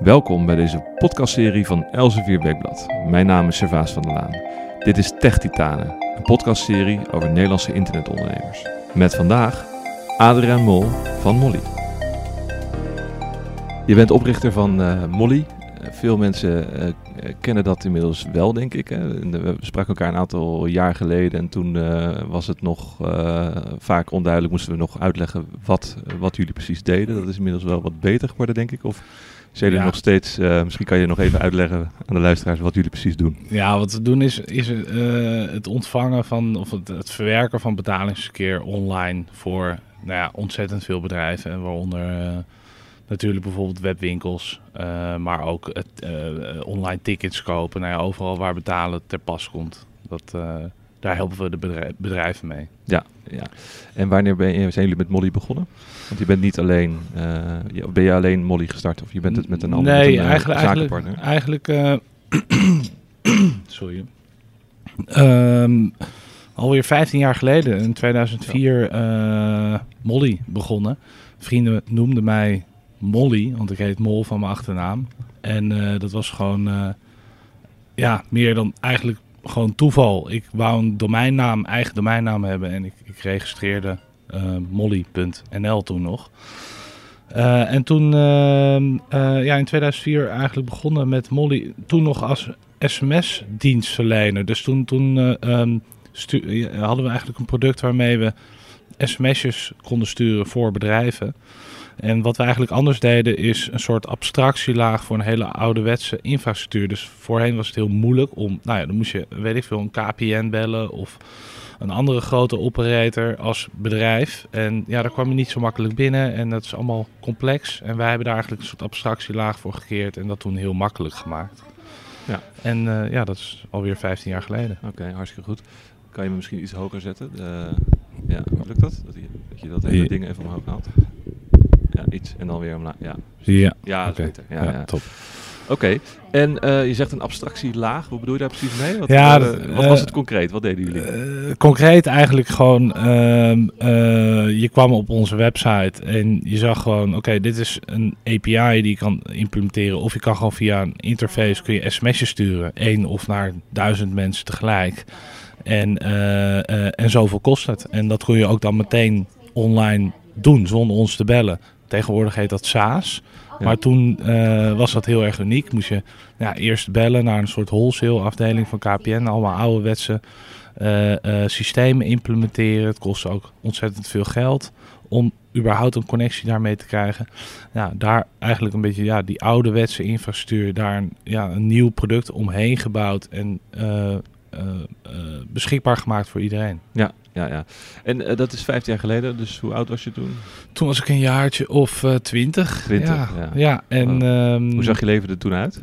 Welkom bij deze podcastserie van Elsevier Weekblad. Mijn naam is Servaas van der Laan. Dit is Tech Titanen, een podcastserie over Nederlandse internetondernemers. Met vandaag Adriaan Mol van Molly. Je bent oprichter van uh, Molly. Uh, veel mensen uh, kennen dat inmiddels wel, denk ik. Hè? We spraken elkaar een aantal jaar geleden en toen was het nog vaak onduidelijk. Moesten we nog uitleggen wat, wat jullie precies deden. Dat is inmiddels wel wat beter geworden, denk ik. Of zijn jullie ja. nog steeds, misschien kan je nog even uitleggen aan de luisteraars wat jullie precies doen. Ja, wat we doen is, is het ontvangen van, of het, het verwerken van betalingsverkeer online voor nou ja, ontzettend veel bedrijven. Waaronder uh, natuurlijk bijvoorbeeld webwinkels, maar ook het, online tickets kopen. Nou ja, overal waar betalen ter pas komt. Dat, daar helpen we de bedrijf, bedrijven mee. Ja, ja. En wanneer ben je, zijn jullie met Molly begonnen? Want je bent niet alleen, ben je alleen Molly gestart of je bent het met een andere nee, een, eigenlijk, zakenpartner? Eigenlijk, eigenlijk sorry. Um, alweer 15 jaar geleden, in 2004, uh, Molly begonnen. Vrienden noemden mij Molly, want ik heet Mol van mijn achternaam. En uh, dat was gewoon, uh, ja, meer dan eigenlijk gewoon toeval. Ik wou een domeinnaam, eigen domeinnaam hebben en ik, ik registreerde molly.nl toen nog. en toen, ja, in 2004 eigenlijk begonnen met Molly, toen nog als sms-dienstverlener. Dus toen, toen um, hadden we eigenlijk een product waarmee we sms'jes konden sturen voor bedrijven. En wat we eigenlijk anders deden is een soort abstractielaag voor een hele ouderwetse infrastructuur. Dus voorheen was het heel moeilijk om, nou ja, dan moest je, weet ik veel, een KPN bellen of een andere grote operator als bedrijf. En ja, daar kwam je niet zo makkelijk binnen en dat is allemaal complex. En wij hebben daar eigenlijk een soort abstractielaag voor gekeerd en dat toen heel makkelijk gemaakt. Ja. En uh, ja, dat is alweer 15 jaar geleden. Oké, okay, hartstikke goed. Kan je me misschien iets hoger zetten? Uh, ja, lukt dat? Dat je dat, je dat hele ding even omhoog haalt? Ja, iets en dan weer omlaag. Ja, ja. ja dat okay. is beter. Ja, ja, ja. top. Oké, okay. en uh, je zegt een abstractielaag. Wat bedoel je daar precies mee? Wat, ja, uh, wat was het concreet? Wat deden jullie? Uh, concreet eigenlijk gewoon, ehm, je kwam op onze website en je zag gewoon, oké, okay, dit is een API die je kan implementeren. Of je kan gewoon via een interface kun je sms'jes sturen. één of naar duizend mensen tegelijk. En, en zoveel kost het. En dat kun je ook dan meteen online doen zonder ons te bellen. Tegenwoordig heet dat SaaS. Ja. Maar toen uh, was dat heel erg uniek. Moest je ja, eerst bellen naar een soort wholesale afdeling van KPN. Allemaal ouderwetse systemen implementeren. Het kostte ook ontzettend veel geld om überhaupt een connectie daarmee te krijgen. Ja, daar eigenlijk een beetje ja, die ouderwetse infrastructuur, daar een, ja, een nieuw product omheen gebouwd en uh, uh, uh, beschikbaar gemaakt voor iedereen. Ja, ja, ja. En uh, dat is 15 jaar geleden, dus hoe oud was je toen? Toen was ik een jaartje of twintig. 20, ja. ja. ja en, oh. um, hoe zag je leven er toen uit?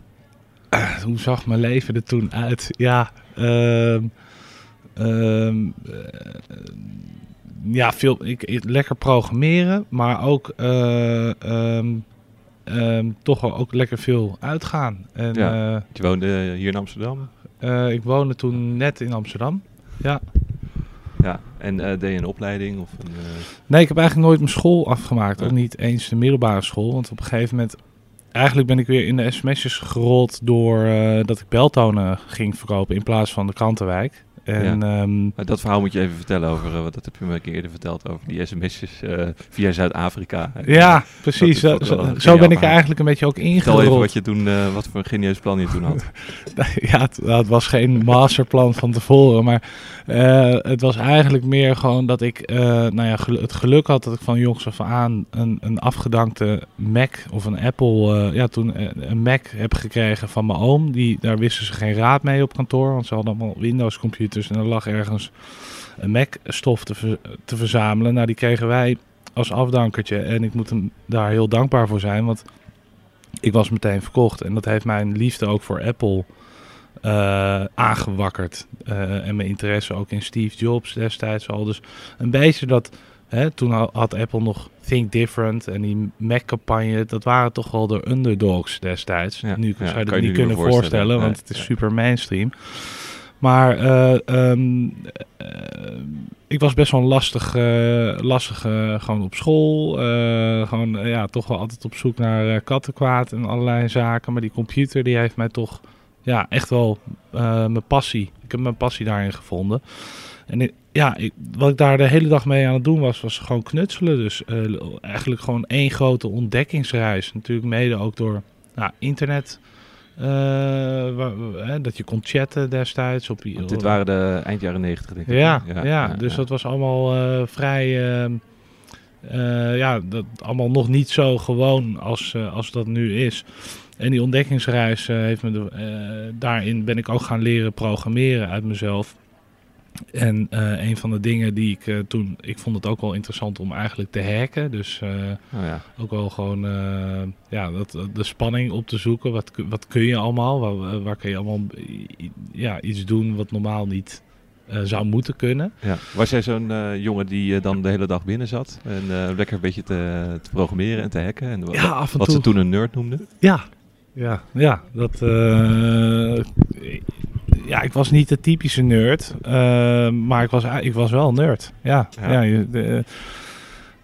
hoe zag mijn leven er toen uit? Ja, um, um, ja veel, ik, ik, lekker programmeren, maar ook toch wel ook lekker veel uitgaan. En, ja. je woonde hier in Amsterdam? Ik woonde toen net in Amsterdam. Ja. Ja, en uh, deed je een opleiding? Of een, uh... Nee, ik heb eigenlijk nooit mijn school afgemaakt. Ook niet eens de middelbare school. Want op een gegeven moment... Eigenlijk ben ik weer in de sms'jes gerold door dat ik beltonen ging verkopen in plaats van de krantenwijk. En, ja. um, maar dat verhaal moet je even vertellen over, uh, wat dat heb je me een keer eerder verteld over die sms'jes uh, via Zuid-Afrika. Ja, precies. Zo, ben ik er eigenlijk een beetje ook ingerold. Vertel even wat je toen, uh, wat voor een genieus plan je toen had. ja, het, het, was geen masterplan van tevoren, maar het was eigenlijk meer gewoon dat ik, nou ja, gel het geluk had dat ik van jongs af aan een, een afgedankte Mac of een Apple, ja, toen een Mac heb gekregen van mijn oom. Die, daar wisten ze geen raad mee op kantoor, want ze hadden allemaal Windows computers. En er lag ergens een Mac-stof te, ver, te verzamelen. Nou, die kregen wij als afdankertje. En ik moet hem daar heel dankbaar voor zijn. Want ik was meteen verkocht. En dat heeft mijn liefde ook voor Apple uh, aangewakkerd. Uh, en mijn interesse ook in Steve Jobs destijds al. Dus een beetje dat... Hè, toen had Apple nog Think Different en die Mac-campagne. Dat waren toch wel de underdogs destijds. Ja, nu ja, zou je je niet kunnen voorstellen. voorstellen, want het is super mainstream. Maar eh, ehm, eh, ik was best wel lastig, eh, lastig gewoon op school. Gewoon ja, toch wel altijd op zoek naar kattenkwaad en allerlei zaken. Maar die computer die heeft mij toch ja, echt wel mijn passie. Ik heb mijn passie daarin gevonden. En ja, ik, wat ik daar de hele dag mee aan het doen was, was gewoon knutselen. Dus eigenlijk gewoon één grote ontdekkingsreis. Natuurlijk mede ook door nou, internet. Eh, waar- hè, dat je kon chatten destijds. Op, dit waren de eind jaren negentig, denk ik. ja, ja, dus dat was allemaal eh, vrij. ehm, eh, ja, dat allemaal nog niet zo gewoon als, als dat nu is. En die ontdekkingsreis heeft me. De, daarin ben ik ook gaan leren programmeren uit mezelf. En eh, een van de dingen die ik eh, toen. Ik vond het ook wel interessant om eigenlijk te hacken. Dus eh, Oh, ja. ook wel gewoon ja, dat, de spanning op te zoeken. Wat, kun- wat kun je allemaal? Waar, waar kun je allemaal ja, iets doen wat normaal niet zou moeten kunnen? Ja. Was jij zo'n jongen die dan de hele dag binnen zat en lekker een beetje te, te programmeren en te hacken? En Ja, af en wat toe. ze toen een nerd noemden? Ja, ja, ja. Dat, eh, ja, ik was niet de typische nerd, eh, maar ik was, ik was wel een nerd. Ja, Ja. de,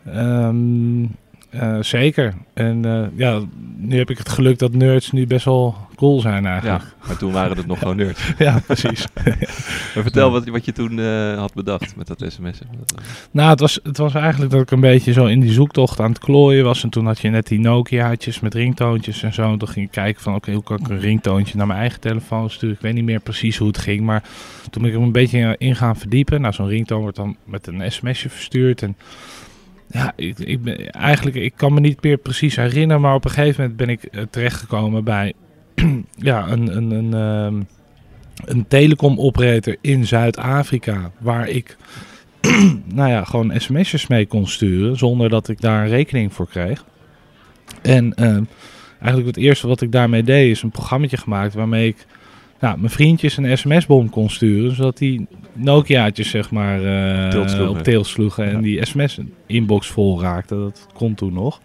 ehm, eh, zeker. En eh, ja, nu heb ik het geluk dat nerds nu best wel cool zijn Ja, eigenlijk. maar toen waren het nog gewoon nerds. Ja, precies. Maar vertel wat, wat je toen eh, had bedacht met dat eh, Nou, het was, het was eigenlijk dat ik een beetje zo in die zoektocht aan het klooien was. En toen had je net die Nokia's met ringtoontjes en zo. En toen ging ik kijken van, oké, hoe kan ik een ringtoontje naar mijn eigen telefoon sturen? Ik weet niet meer precies hoe het ging, maar toen ben ik er een beetje in gaan verdiepen. Nou, zo'n ringtoon wordt dan met een sms'je verstuurd. En ja, ik, ik ben, eigenlijk, ik kan me niet meer precies herinneren, maar op een gegeven moment ben ik eh, terechtgekomen bij ja, een, een, een, ehm, een telecom operator in Zuid-Afrika, waar ik nou ja, gewoon sms'jes mee kon sturen zonder dat ik daar een rekening voor kreeg. En ehm, eigenlijk het eerste wat ik daarmee deed is een programmaatje gemaakt waarmee ik nou, mijn vriendjes een sms-bom kon sturen, zodat die Nokia'tjes zeg maar eh, op tail sloegen Ja. en die sms-inbox vol raakte. Dat kon toen nog.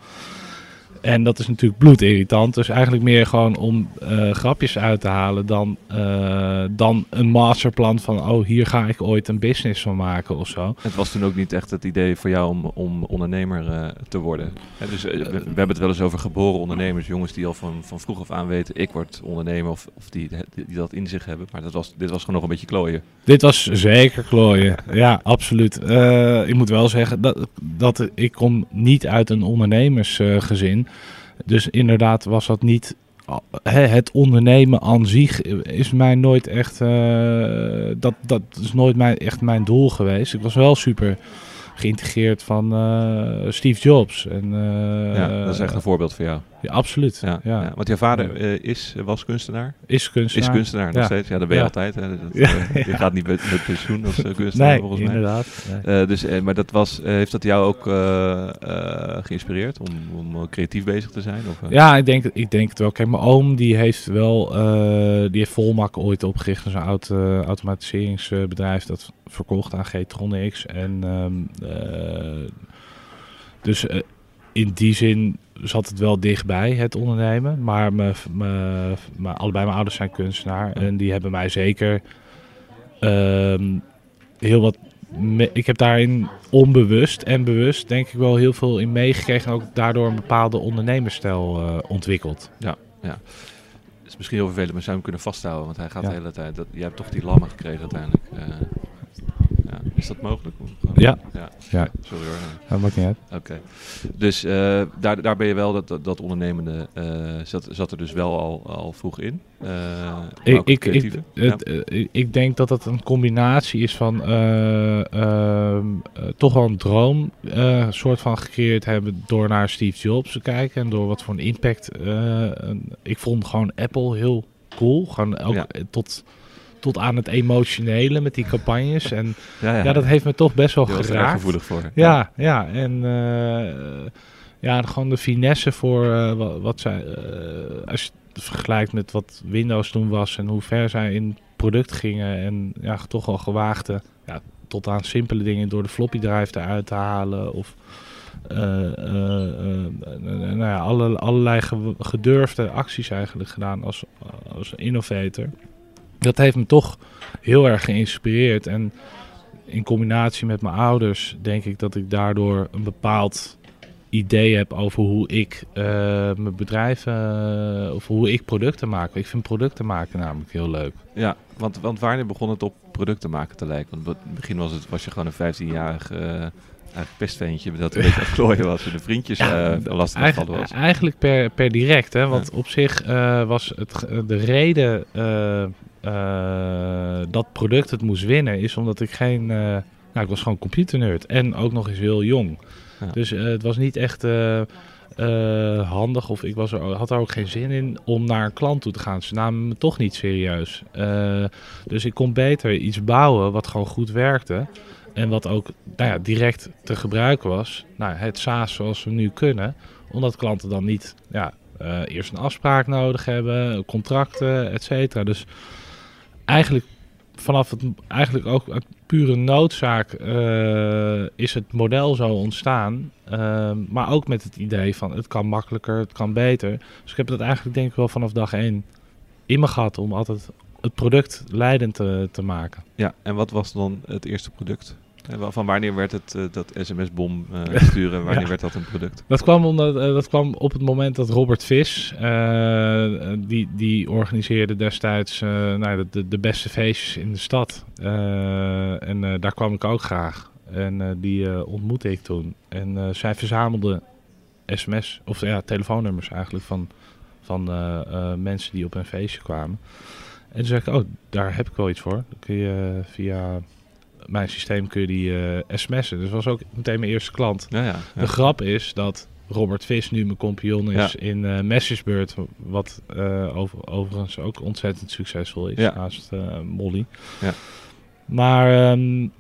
En dat is natuurlijk bloedirritant. Dus eigenlijk meer gewoon om eh, grapjes uit te halen dan, eh, dan een masterplan van... oh, hier ga ik ooit een business van maken of zo. Het was toen ook niet echt het idee voor jou om, om ondernemer eh, te worden. Hè, dus, we, we hebben het wel eens over geboren ondernemers, jongens die al van, van vroeg af aan weten, ik word ondernemer of, of die, die, die dat in zich hebben. Maar dat was, dit was gewoon nog een beetje klooien. Dit was zeker klooien. Ja, absoluut. Eh, ik moet wel zeggen dat, dat ik kom niet uit een ondernemersgezin. Dus inderdaad was dat niet... het ondernemen aan zich is mij nooit echt... eh, dat, dat is nooit mijn, echt mijn doel geweest. Ik was wel super geïntegreerd van eh, Steve Jobs. En, eh, ja, dat is echt een voorbeeld voor jou. Ja, absoluut. Ja, Ja, ja. Want jouw vader eh, is, was kunstenaar? Is kunstenaar. Is kunstenaar nog Ja. steeds? Ja, dat ben je altijd. Hè. Dat, eh, Je gaat niet met, met pensioen als eh, kunstenaar Nee, volgens mij. inderdaad. Nee. Eh, dus, eh, maar dat was, eh, heeft dat jou ook eh, eh, geïnspireerd om, om eh, creatief bezig te zijn? Of, eh? Ja, ik denk, ik denk het wel. Kijk, mijn oom die heeft wel, eh, die heeft Volmak ooit opgericht. Dat is een oud eh, automatiseringsbedrijf dat verkocht aan G-Tronics. En ehm, eh, dus eh, in die zin zat het wel dichtbij, het ondernemen. Maar me, me, me- allebei mijn ouders zijn kunstenaar. En die hebben mij zeker ehm, heel wat... me- ik heb daarin onbewust en bewust denk ik wel heel veel in meegekregen. En ook daardoor een bepaalde ondernememersstijl eh, ontwikkeld. Het is misschien heel vervelend, maar zou hem kunnen vasthouden? Want hij gaat Ja. de hele tijd... Dat, jij hebt toch die lammen gekregen uiteindelijk? Ja. Is dat mogelijk? Ja. ja. Ja. Sorry hoor. Dat maakt niet uit. Oké. Dus eh, daar, daar ben je wel, dat, dat, dat ondernemende eh, zat, zat er dus wel al, al vroeg in. Eh, Ik, ik, ik. Ja. ik denk dat het een combinatie is van eh, ehm, eh, toch wel een droom soort van gecreëerd hebben door naar Steve Jobs te kijken en door wat voor een impact. een- ik vond gewoon Apple heel cool, gewoon ook Ja. tot, tot aan het emotionele met die campagnes en ja, ja, dat heeft me toch best wel er geraakt. gevoelig voor. Ja, ja. En eh, ja, gewoon de finesse voor eh, wat, wat zij... eh, als je het vergelijkt met wat Windows toen was en hoe ver zij in het product gingen. En ja, toch wel gewaagde, ja, tot aan simpele dingen door de floppy drive eruit te halen. Of nou ja, alle, allerlei ge- gedurfde acties eigenlijk gedaan als, als innovator. Dat heeft me toch heel erg geïnspireerd. En in combinatie met mijn ouders denk ik dat ik daardoor een bepaald idee heb over hoe ik uh, mijn bedrijf uh, of hoe ik producten maak. Ik vind producten maken namelijk heel leuk. Ja, want, want wanneer begon het op producten maken te lijken? Want in het begin was, het, was je gewoon een 15-jarig uh, pestveentje dat een beetje was en de vriendjes ja, lastig eigen, was. Eigenlijk per, per direct, hè? want op zich was het, de reden dat product het moest winnen is omdat ik geen... nou, ik was gewoon computernerd en ook nog eens heel jong. Dus uh, het was niet echt handig of ik was er, had er ook geen zin in om naar een klant toe te gaan. Ze namen me toch niet serieus. dus ik kon beter iets bouwen wat gewoon goed werkte. En wat ook nou ja, direct te gebruiken was. Nou, het SaaS zoals we nu kunnen. Omdat klanten dan niet ja, eerst een afspraak nodig hebben, contracten, et cetera. Dus eigenlijk vanaf het eigenlijk ook uit pure noodzaak uh, is het model zo ontstaan. Uh, maar ook met het idee van het kan makkelijker, het kan beter. Dus ik heb dat eigenlijk denk ik wel vanaf dag één in me gehad om altijd het product leidend te, te maken. Ja, en wat was dan het eerste product? Van wanneer werd het uh, dat sms-bom uh, sturen? Wanneer ja. werd dat een product? Dat kwam, onder, uh, dat kwam op het moment dat Robert Vis, die, die organiseerde destijds nou, de, de beste feestjes in de stad. en daar kwam ik ook graag. En die ontmoette ik toen. En zij verzamelde sms, of ja, telefoonnummers eigenlijk van, van mensen die op een feestje kwamen. En toen zei ik, oh, daar heb ik wel iets voor. Dan kun je via mijn systeem kun je die uh, sms'en. Dus was ook meteen mijn eerste klant. Ja, ja, De grap is dat Robert Vis nu mijn compagnon is in uh, Messersbeurt, wat uh, over, overigens ook ontzettend succesvol is, naast Molly. Maar um,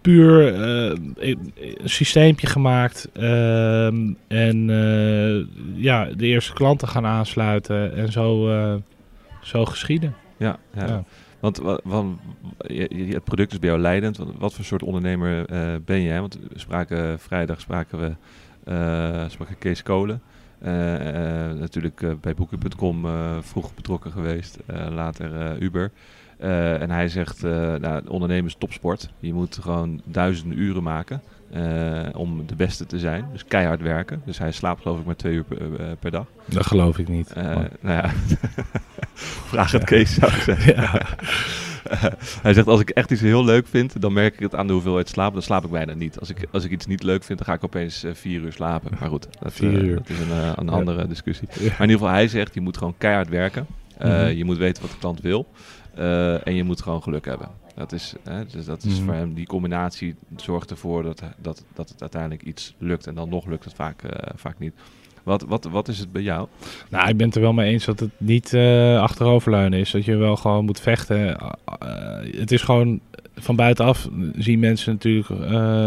puur een systeempje gemaakt ehm, en ja, de eerste klanten gaan aansluiten en zo, zo geschieden. ja. ja. Want van, het product is bij jou leidend. Wat, voor soort ondernemer uh, ben je? Want we spraken vrijdag spraken we uh, spraken Kees Kolen. Uh, natuurlijk bij Boeken.com vroeg betrokken geweest, later Uber. en hij zegt, nou, ondernemen is topsport. Je moet gewoon duizenden uren maken om de beste te zijn. Dus keihard werken. Dus hij slaapt geloof ik maar twee uur per, per dag. Dat geloof ik niet. nou ja, Vraag het Kees, zou ik zeggen. Ja. hij zegt, als ik echt iets heel leuk vind, dan merk ik het aan de hoeveelheid slaap. Dan slaap ik bijna niet. Als ik, als ik iets niet leuk vind, dan ga ik opeens uh, vier uur slapen. Maar goed, dat, vier uh, uur. dat is een, uh, een andere discussie. Maar in ieder geval, hij zegt, je moet gewoon keihard werken. Mm -hmm. Je moet weten wat de klant wil. en je moet gewoon geluk hebben. Dat is, dus dat is mm -hmm. voor hem, die combinatie zorgt ervoor dat, dat, dat het uiteindelijk iets lukt. En dan nog lukt het vaak, vaak niet. Wat, wat, wat is het bij jou? Nou, ik ben het er wel mee eens dat het niet uh, achteroverleunen is. Dat je wel gewoon moet vechten. Uh, het is gewoon van buitenaf zien mensen natuurlijk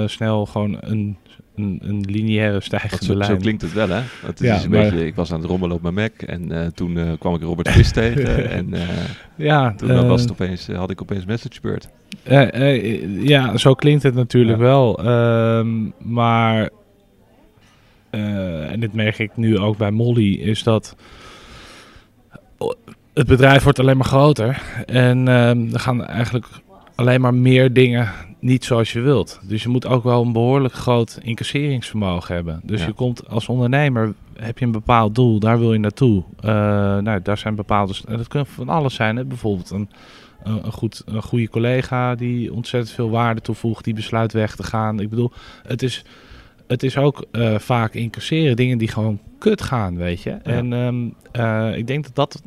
snel gewoon een, een, een lineaire stijgende zo, lijn. Zo klinkt het wel, hè? Het is ja, een maar... beetje, ik was aan het rommelen op mijn Mac en toen kwam ik Robert Vis tegen. En ja, toen was het opeens, had ik opeens MessageBird. ja, zo klinkt het natuurlijk ja. wel. Ehm, maar en dit merk ik nu ook bij Molly, is dat het bedrijf wordt alleen maar groter. En uh, er gaan eigenlijk alleen maar meer dingen niet zoals je wilt. Dus je moet ook wel een behoorlijk groot incasseringsvermogen hebben. Dus ja. je komt als ondernemer, heb je een bepaald doel, daar wil je naartoe. Uh, nou, daar zijn bepaalde, dat kan van alles zijn. Hè? Bijvoorbeeld een, een, goed, een goede collega die ontzettend veel waarde toevoegt, die besluit weg te gaan. Ik bedoel, het is het is ook uh, vaak incasseren dingen die gewoon kut gaan, weet je. Ja. En um, uh, ik denk dat dat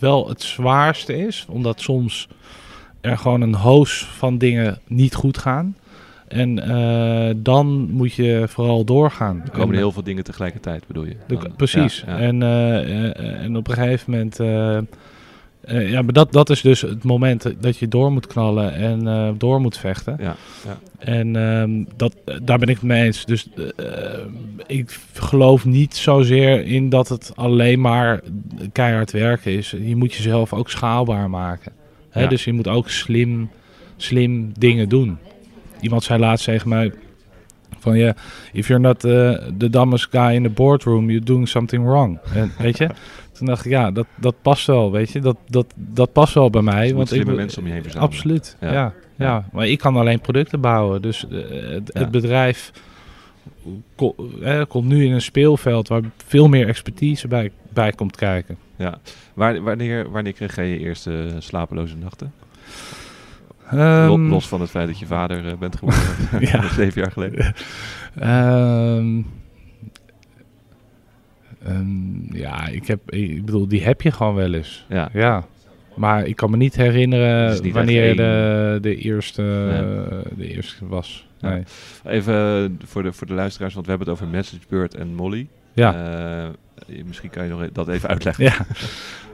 wel het zwaarste is, omdat soms er gewoon een hoos van dingen niet goed gaan. En uh, dan moet je vooral doorgaan. Er komen en, heel veel dingen tegelijkertijd, bedoel je? De, precies. Ja, ja. En, en op een gegeven moment uh, ja, maar dat, dat is dus het moment dat je door moet knallen en uh, door moet vechten. Ja, ja. En um, dat, daar ben ik het mee eens. Dus uh, ik geloof niet zozeer in dat het alleen maar keihard werken is. Je moet jezelf ook schaalbaar maken. Hè? Ja. Dus je moet ook slim, slim dingen doen. Iemand zei laatst tegen mij, Van ja, if you're not the, the dumbest guy in the boardroom, you're doing something wrong. En weet je, toen dacht ik, ja, dat, dat past wel, weet je, dat, dat, dat past wel bij mij. Dus want ik, slimme be- mensen om je heen verzamelen. Absoluut, Ja. ja. Ja, maar ik kan alleen producten bouwen. Dus eh, het, Ja. het bedrijf ko- eh, komt nu in een speelveld waar veel meer expertise bij, bij komt kijken. Ja. Waar, wanneer, wanneer kreeg jij je eerste slapeloze nachten? Ehm, Los van het feit dat je vader eh, bent geworden. Ja. Zeven jaar geleden. Ehm, ehm, ja, ik heb, ik bedoel, die heb je gewoon wel eens. Ja. Ja. Maar ik kan me niet herinneren niet wanneer de, de, eerste, Nee. de eerste was. Ja. Nee. Even eh, voor de, voor de luisteraars, want we hebben het over MessageBird en Molly. Ja. Eh, misschien kan je nog e- dat even uitleggen. Ja.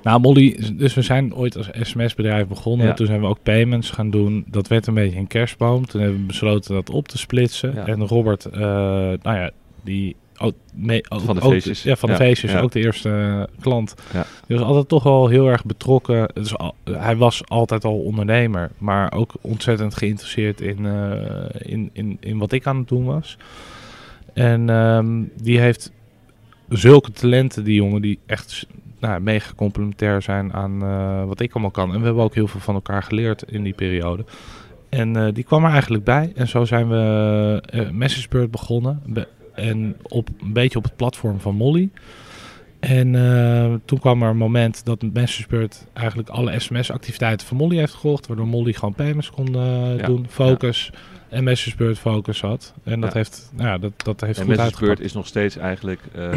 Nou, Molly, dus we zijn ooit als sms-bedrijf begonnen. Ja. Toen zijn we ook payments gaan doen. Dat werd een beetje een kerstboom. Toen hebben we besloten dat op te splitsen. Ja. En Robert, eh, nou ja, die... Ook, mee, Van de ook feestjes. ja, van de feestjes. Ook de eerste eh, klant. Die was altijd toch wel heel erg betrokken. Dus al- hij was altijd al ondernemer. Maar ook ontzettend geïnteresseerd in, eh, in, in, in wat ik aan het doen was. En ehm, die heeft zulke talenten, die jongen, die echt nou, mega complementair zijn aan eh, wat ik allemaal kan. En we hebben ook heel veel van elkaar geleerd in die periode. En eh, die kwam er eigenlijk bij. En zo zijn we eh MessageBird begonnen. Be- en op, een beetje op het platform van Molly. En toen kwam er een moment dat MessageBird eigenlijk alle sms-activiteiten van Molly heeft gevolgd. Waardoor Molly gewoon payments kon Ja, doen, focus. En focus had. En dat Ja. heeft, nou ja, dat, dat heeft En goed uitgepakt. is nog steeds eigenlijk eh,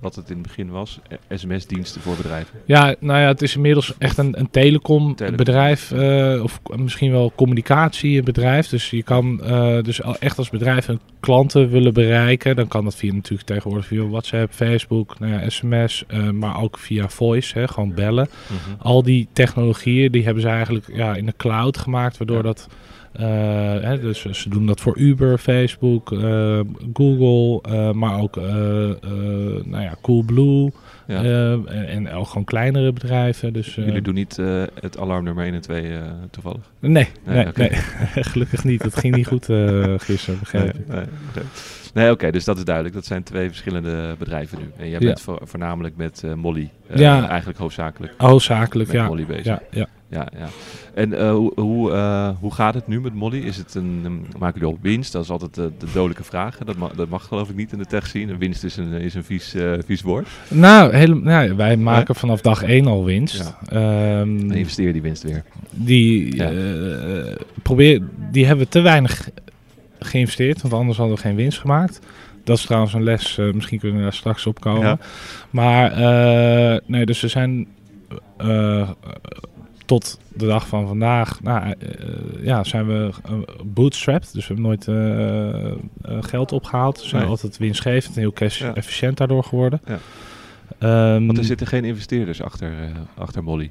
wat het in het begin was. eh, sms-diensten voor bedrijven. Ja, nou ja, het is inmiddels echt een, een telecombedrijf. eh of k- misschien wel communicatiebedrijf. Dus je kan eh, dus echt als bedrijf hun klanten willen bereiken. Dan kan dat via natuurlijk tegenwoordig via WhatsApp, Facebook, nou ja, sms. maar ook via voice, hè, gewoon bellen. Al die technologieën die hebben ze eigenlijk ja, in de cloud gemaakt. Waardoor Ja. dat... eh, hè, dus ze doen dat voor Uber, Facebook, eh, Google, eh, maar ook nou ja, Coolblue. Ja. En, ook gewoon kleinere bedrijven. Dus, Jullie doen niet eh, het alarmnummer 1 en 2 eh, toevallig? Nee, Nee, nee, gelukkig niet. Dat ging niet goed gisteren, begreep ik. Nee, oké. Nee, oké, dus dat is duidelijk. Dat zijn twee verschillende bedrijven nu. En jij bent vo- voornamelijk met Molly, Ja. eigenlijk hoofdzakelijk Hoofdzakelijk, met ja. Molly bezig. Ja, ja. Ja, ja. En eh, hoe, hoe, eh, hoe gaat het nu met Molly? Is het een, een- maken jullie al winst? Dat is altijd de, de dodelijke vraag. Dat mag, dat mag geloof ik niet in de tech zien. Een winst is een, is een vies, eh, vies woord. Nou, hele, nou, wij maken vanaf dag één al winst. Ehm, Dan investeer die winst weer. die, Ja. probeer, die hebben we te weinig geïnvesteerd, want anders hadden we geen winst gemaakt. Dat is trouwens een les, misschien kunnen we daar straks op komen. Ja. Maar nee, dus we zijn tot de dag van vandaag, nou, eh, ja, zijn we eh, bootstrapped. Dus we hebben nooit eh, eh, geld opgehaald. We zijn Nee. altijd winstgevend en heel cash Ja. efficiënt daardoor geworden. Ja. Ehm, Want er zitten geen investeerders achter, eh, achter Molly.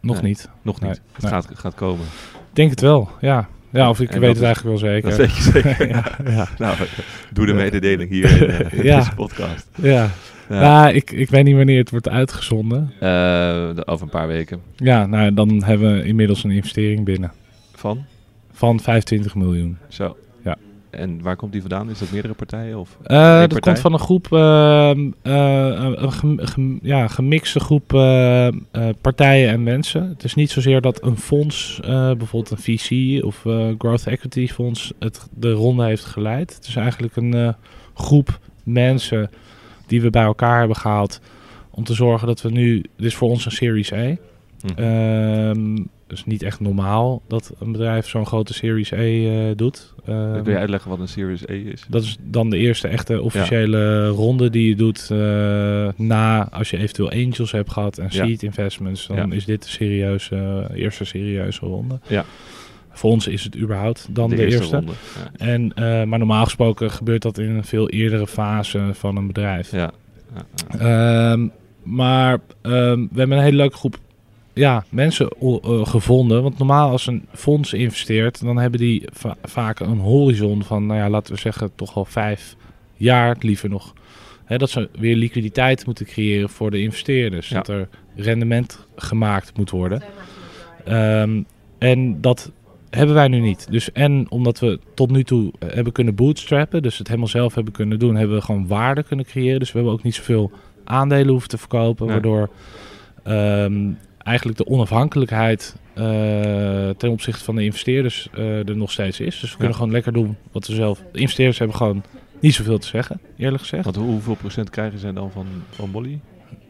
nog Nee. niet. Nog niet. Nee, Het gaat, gaat komen. Ik denk het wel, ja. Ja, of ik En weet het eigenlijk wel zeker. Dat weet je zeker. ja, ja, Nou, doe de mededeling hier in eh, in Ja. deze podcast. ja. Ja. Nou, ik, ik weet niet wanneer het wordt uitgezonden. Eh, over een paar weken. Ja, nou, dan hebben we inmiddels een investering binnen. Van? Van 25 miljoen. Zo. Ja. En waar komt die vandaan? Is dat meerdere partijen? Of één dat partij? komt van een groep, ehm, eh, een gem- gem- ja, gemixte groep partijen en mensen. Het is niet zozeer dat een fonds, bijvoorbeeld een VC of Growth Equity Fonds, het, de ronde heeft geleid. Het is eigenlijk een groep mensen die we bij elkaar hebben gehaald om te zorgen dat we nu, dit is voor ons een Series E. Hm. Ehm dus niet echt normaal dat een bedrijf zo'n grote Series E eh, doet. Ehm, Kun je uitleggen wat een Series E is? dat is dan de eerste echte officiële ronde die je doet eh, na als je eventueel angels hebt gehad en Ja. seed investments. Dan Ja. is dit de serieuze, eerste serieuze ronde. Ja. Voor ons is het überhaupt dan de, eerste. ronde. Ja. En, eh, maar normaal gesproken gebeurt dat in een veel eerdere fase van een bedrijf. Ja. Ehm, maar ehm, we hebben een hele leuke groep ja, mensen eh, gevonden. Want normaal als een fonds investeert, dan hebben die va- vaak een horizon van, nou ja, laten we zeggen, toch wel vijf jaar, liever nog. Hè, dat ze weer liquiditeit moeten creëren voor de investeerders. Ja. Dat er rendement gemaakt moet worden. Ehm, en dat hebben wij nu niet. Dus en omdat we tot nu toe hebben kunnen bootstrappen, dus het helemaal zelf hebben kunnen doen, hebben we gewoon waarde kunnen creëren. Dus we hebben ook niet zoveel aandelen hoeven te verkopen, Nee. waardoor ehm, eigenlijk de onafhankelijkheid eh, ten opzichte van de investeerders eh, er nog steeds is. Dus we kunnen gewoon lekker doen wat we zelf. De investeerders hebben gewoon niet zoveel te zeggen, eerlijk gezegd. Want hoe- hoeveel procent krijgen zij dan van, van Molly?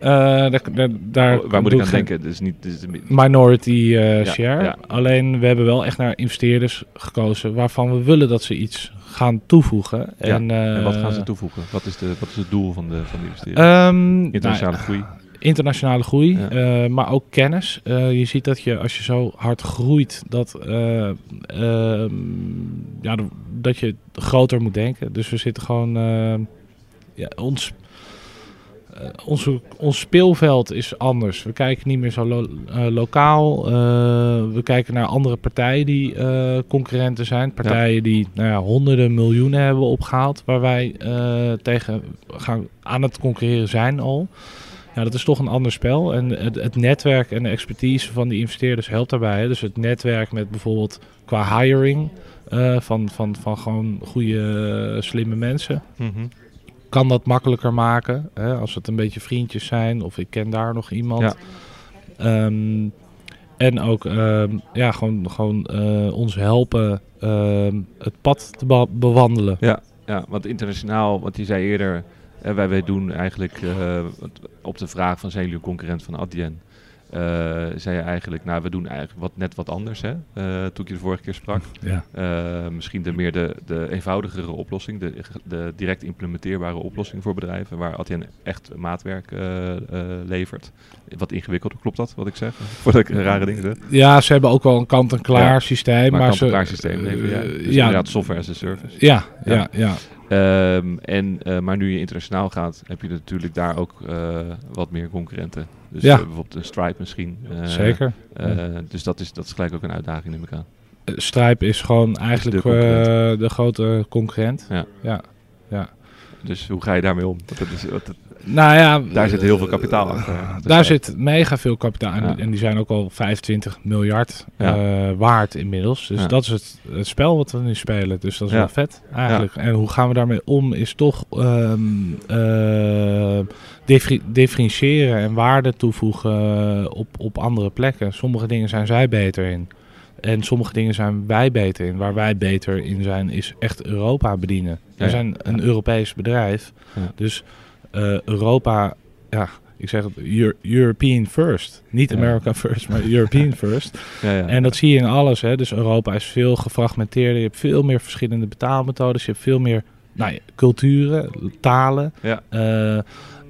Eh, daar, daar, daar Oh, Waar moet ik aan denken? Dus niet, dus, Minority eh, Ja, share. ja. Alleen we hebben wel echt naar investeerders gekozen waarvan we willen dat ze iets gaan toevoegen. En, eh, en wat gaan ze toevoegen? Wat is, de, wat is het doel van de, van de investering? ehm, Internationale nou, groei. internationale groei, Ja. eh, maar ook kennis. Eh, je ziet dat je als je zo hard groeit, dat, eh, ehm, ja, dat je groter moet denken. Dus we zitten gewoon, eh, ja, ons, eh, onze, ons speelveld is anders. We kijken niet meer zo lo- eh, lokaal. Eh, we kijken naar andere partijen die concurrenten zijn. Partijen die nou ja, honderden miljoenen hebben opgehaald, waar wij tegen gaan, aan het concurreren zijn al. Ja, dat is toch een ander spel. En het, het netwerk en de expertise van die investeerders helpt daarbij. Hè. Dus het netwerk met bijvoorbeeld qua hiring van, van, van gewoon goede, slimme mensen. Mhm. Kan dat makkelijker maken. Hè, als het een beetje vriendjes zijn of ik ken daar nog iemand. Ja. Ehm, en ook ehm, ja, gewoon, gewoon eh, ons helpen ehm, het pad te be- bewandelen. Ja, want internationaal, wat je zei eerder, eh, wij, wij doen eigenlijk eh, op de vraag van zijn jullie concurrent van Adyen, eh, zei je eigenlijk, nou we doen eigenlijk wat, net wat anders hè, eh, toen ik je de vorige keer sprak. Ja. Eh, misschien de meer de, de eenvoudigere oplossing, de, de direct implementeerbare oplossing voor bedrijven, waar Adyen echt maatwerk levert. Wat ingewikkelder, klopt dat wat ik zeg? Voordat ik rare dingen zeg. Ja, ze hebben ook wel een kant-en-klaar Ja, systeem. Maar, Maar, maar ze, klaar systeem leveren eh, Dus ja, inderdaad software as a service. ja, Ja. ja, Ehm, en, eh, maar nu je internationaal gaat, heb je natuurlijk daar ook eh, wat meer concurrenten. Dus Ja. eh, bijvoorbeeld een Stripe misschien. Zeker. dus dat is, dat is gelijk ook een uitdaging, neem ik aan. Stripe is gewoon eigenlijk de grote concurrent. Ja. ja. ja. Dus hoe ga je daarmee om? Dat is, het- Nou ja, daar zit heel veel eh, kapitaal achter. Dus Daar zit mega veel kapitaal en, en die zijn ook al 25 miljard Ja. eh, waard inmiddels. Dus dat is het, het spel wat we nu spelen. Dus dat is wel vet eigenlijk. En hoe gaan we daarmee om is toch ehm, eh, differ- differentiëren en waarde toevoegen eh, op, op andere plekken. Sommige dingen zijn zij beter in. En sommige dingen zijn wij beter in. Waar wij beter in zijn is echt Europa bedienen. We zijn een Europees bedrijf. Dus eh, Europa, ja, ik zeg het, Euro- European first. Niet Ja. America first, maar European first. ja, ja. En dat zie je in alles. Hè. Dus Europa is veel gefragmenteerder. Je hebt veel meer verschillende betaalmethodes. Je hebt veel meer nou culturen, talen. Ja. Eh,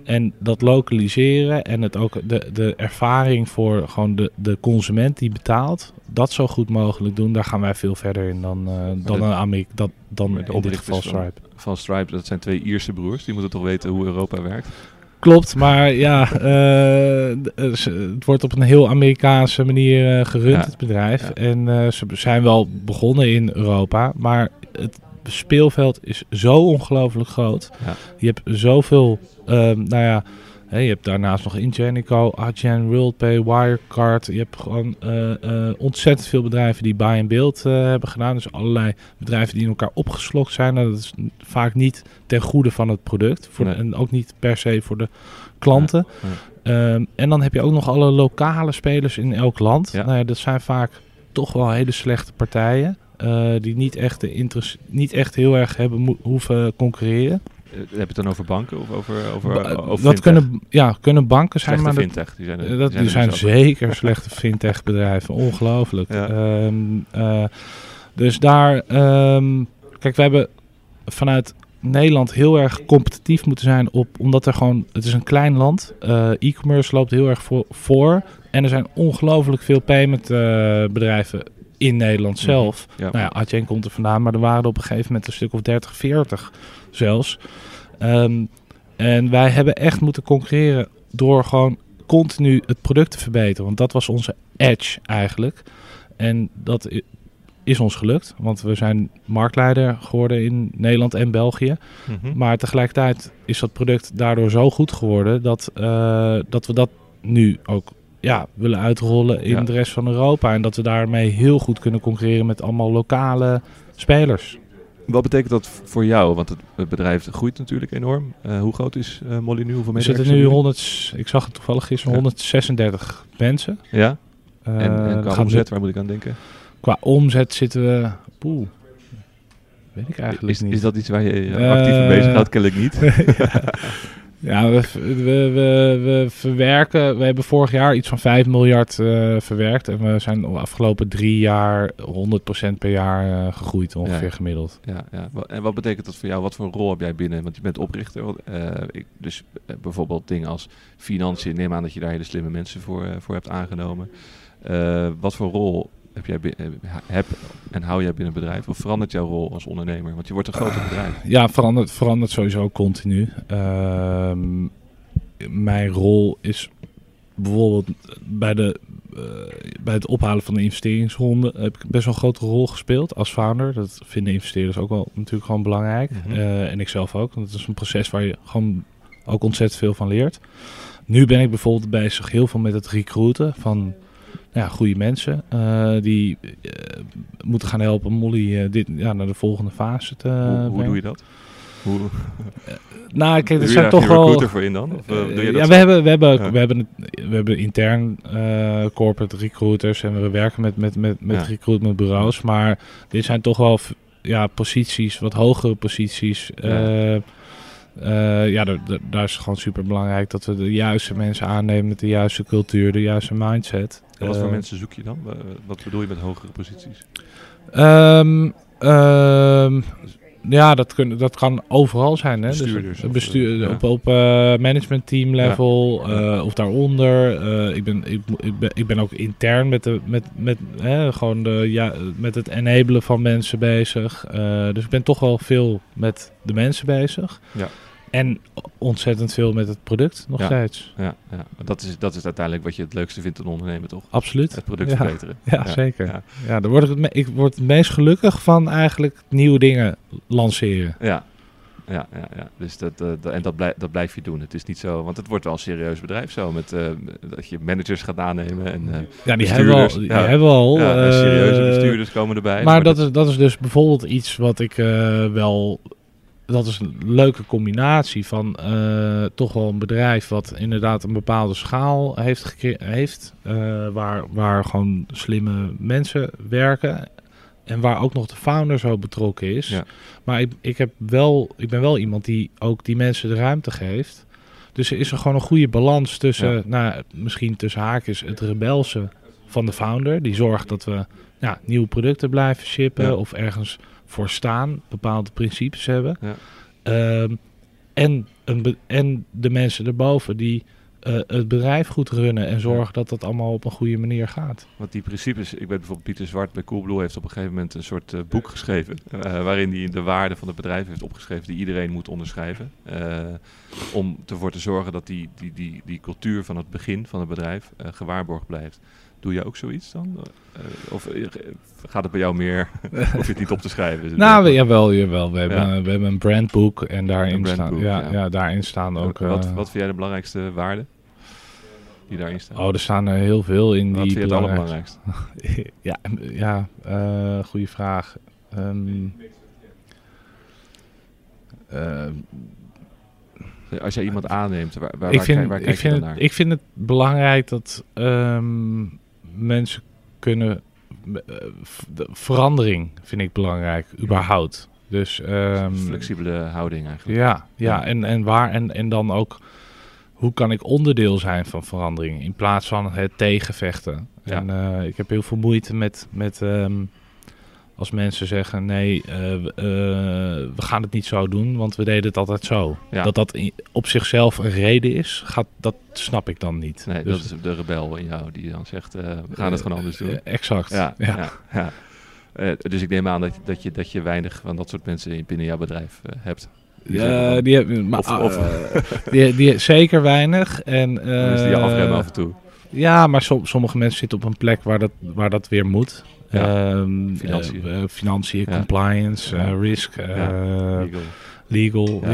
en dat lokaliseren en het ook de, de ervaring voor gewoon de, de consument die betaalt, dat zo goed mogelijk doen, daar gaan wij veel verder in dan, eh, dan, de- een dat, dan in dit geval van- Stripe. Van Stripe, dat zijn twee Ierse broers. Die moeten toch weten hoe Europa werkt? Klopt, maar ja, eh, eh, het wordt op een heel Amerikaanse manier gerund, Ja, het bedrijf. ja. En ze zijn wel begonnen in Europa, maar het speelveld is zo ongelooflijk groot. Ja. Je hebt zoveel, ehm, nou ja, hè, je hebt daarnaast nog Ingenico, Adyen, WorldPay, Wirecard. Je hebt gewoon eh, eh, ontzettend veel bedrijven die buy and build eh, hebben gedaan. Dus allerlei bedrijven die in elkaar opgeslokt zijn. Nou, dat is vaak niet ten goede van het product. Voor Nee. En ook niet per se voor de klanten. Ehm, en dan heb je ook nog alle lokale spelers in elk land. Ja. Nou ja, dat zijn vaak toch wel hele slechte partijen. Eh, die niet echt, de interesse, niet echt heel erg hebben hoeven concurreren. Eh, Heb je het dan over banken of over, over, Ba- over dat fintech? kunnen, ja, kunnen banken zijn, Slechte maar fintech. Die zijn, er- eh, dat, die er zijn dus zeker slechte fintech bedrijven. Ongelooflijk. Ja. Ehm, eh, dus daar, ehm, kijk, we hebben vanuit Nederland heel erg competitief moeten zijn op, omdat er gewoon, het is een klein land. Eh, E-commerce loopt heel erg voor, voor. En er zijn ongelooflijk veel payment eh, bedrijven in Nederland Mhm. zelf. Ja. Nou ja, Adyen komt er vandaan, maar er waren er op een gegeven moment een stuk of 30, 40 zelfs. Ehm, en wij hebben echt moeten concurreren door gewoon continu het product te verbeteren. Want dat was onze edge eigenlijk. En dat is ons gelukt, want we zijn marktleider geworden in Nederland en België. Mhm. Maar tegelijkertijd is dat product daardoor zo goed geworden dat, eh, dat we dat nu ook ja, willen uitrollen in Ja. de rest van Europa. En dat we daarmee heel goed kunnen concurreren met allemaal lokale spelers. Wat betekent dat voor jou? Want het, bedrijf groeit natuurlijk enorm. Eh, hoe groot is eh, Molly nu? Hoeveel We medewerkers zitten nu hebben jullie? 100, ik zag het toevallig gisteren, Ja. 136 mensen. Ja? Eh, En, qua omzet, waar moet ik aan denken? qua omzet zitten we, poeh, weet ik eigenlijk Is, niet. is dat iets waar je actief mee bezighoudt? Kennelijk niet. Ja, we, we, we, we verwerken. We hebben vorig jaar iets van 5 miljard eh, verwerkt. En we zijn de afgelopen drie jaar 100% per jaar eh, gegroeid, ongeveer Ja. gemiddeld. Ja, ja. En wat betekent dat voor jou? Wat voor een rol heb jij binnen? Want je bent oprichter. eh, ik, dus bijvoorbeeld dingen als financiën. Neem aan dat je daar hele slimme mensen voor, voor hebt aangenomen. Wat voor rol heb jij eh, heb en hou jij binnen het bedrijf? Of verandert jouw rol als ondernemer? Want je wordt een groter bedrijf. Ja, verandert, verandert sowieso continu. Ehm, mijn rol is bijvoorbeeld bij, de, eh, bij het ophalen van de investeringsronde heb ik best wel een grote rol gespeeld als founder. Dat vinden investeerders ook wel natuurlijk gewoon belangrijk. Mhm. Eh, en ik zelf ook. Want het is een proces waar je gewoon ook ontzettend veel van leert. Nu ben ik bijvoorbeeld bezig heel veel met het recruiten van ja, goede mensen. eh, die eh, moeten gaan helpen Molly eh, dit, ja, naar de volgende fase te hoe, hoe doe je dat? Hoe, Nou, kijk, er zijn toch wel. recruiter voor in dan? Of, doe je dat ja, we hebben, we, hebben, Ja. we, hebben, we hebben intern corporate recruiters en we werken met, met, met, met Ja. recruitmentbureaus. Maar dit zijn toch wel ja, posities, wat hogere posities. Eh, ja, daar, is het gewoon super belangrijk dat we de juiste mensen aannemen met de juiste cultuur, de juiste mindset. En wat voor Eh, mensen zoek je dan? Wa- Wat bedoel je met hogere posities? Ehm, ja, dat, kun, dat kan overal zijn. Hè? Bestuurders Dus, of, bestuur, eh, ja. Op, op eh, management team level eh, of daaronder. Ik, ben, ik, ik, ben, ik ben ook intern met, de, met, met, hè, gewoon de, ja, met het enablen van mensen bezig. Dus ik ben toch wel veel met de mensen bezig. Ja. En ontzettend veel met het product nog Ja. steeds. Ja, ja. Dat, is, dat is uiteindelijk wat je het leukste vindt aan ondernemen, toch? Absoluut. Het product Ja. verbeteren. Ja, zeker. Ja. Ja. daar word ik, het me- ik word het meest gelukkig van eigenlijk nieuwe dingen lanceren. Ja, ja, ja, ja. Dus dat, eh, dat- en dat, blijf, dat blijf je doen. Het is niet zo, want het wordt wel een serieus bedrijf zo. Met, eh, dat je managers gaat aannemen en eh, Ja, die hebben we al. Die ja. hebben al ja, serieuze bestuurders komen erbij. Maar dat is, dat is dus bijvoorbeeld iets wat ik wel. Dat is een leuke combinatie van eh, toch wel een bedrijf wat inderdaad een bepaalde schaal heeft, heeft eh, waar, waar gewoon slimme mensen werken. En waar ook nog de founder zo betrokken is. Ja. Maar ik, ik, heb wel, ik ben wel iemand die ook die mensen de ruimte geeft. Dus er is er gewoon een goede balans tussen, Ja. nou, misschien tussen haakjes, het rebelse van de founder. Die zorgt dat we ja, nieuwe producten blijven shippen Ja. of ergens voor staan, bepaalde principes hebben. Ja. Ehm, en, een en de mensen erboven die eh, het bedrijf goed runnen en zorgen dat dat allemaal op een goede manier gaat. Want die principes, ik weet bijvoorbeeld Pieter Zwart bij Coolblue heeft op een gegeven moment een soort eh, boek geschreven. eh, waarin hij de waarde van het bedrijf heeft opgeschreven die iedereen moet onderschrijven. om ervoor te zorgen dat die, die, die, die cultuur van het begin van het bedrijf gewaarborgd blijft. Doe je ook zoiets dan? Eh, of eh, gaat het bij jou meer, hoef je het niet op te schrijven? Is Nou, jawel, jawel. We hebben, Ja. we hebben een brandboek en daarin staan, ja, ja. ja. daarin staan ook. wat, eh, wat vind jij de belangrijkste waarden die daarin staan? Oh, er staan er heel veel in wat die vind je het belangrijk- allerbelangrijkste? ja, ja goede vraag. Ehm, eh, Als jij iemand aanneemt, waar, waar, ik, waar, kijk- vind, ik, kijk je vind dan het, naar? ik vind het belangrijk dat ehm, mensen kunnen. eh, de verandering vind ik belangrijk, überhaupt. Dus ehm, Flexibele houding eigenlijk. Ja, ja, Ja. En, en waar en, en dan ook hoe kan ik onderdeel zijn van verandering in plaats van het tegenvechten. Ja. En eh, ik heb heel veel moeite met, met ehm, als mensen zeggen nee, eh, we- eh, we gaan het niet zo doen, want we deden het altijd zo. Ja. Dat dat op zichzelf een reden is, gaat, dat snap ik dan niet. Nee, Dus, dat is de rebel in jou die dan zegt, eh, we gaan het gewoon anders doen. exact. ja, ja. dus ik neem aan dat, dat, je, dat je weinig van dat soort mensen in- binnen jouw bedrijf hebt. Ja, die hebben, maar, Of- of- eh, die, die, zeker weinig. En, mensen die afremmen af en toe. Ja, maar som- sommige mensen zitten op een plek waar dat, waar dat weer moet. Ja. Ehm, Financiën. eh, eh, financiën, Ja. compliance, Ja. eh, risk, Legal. legal. Ja.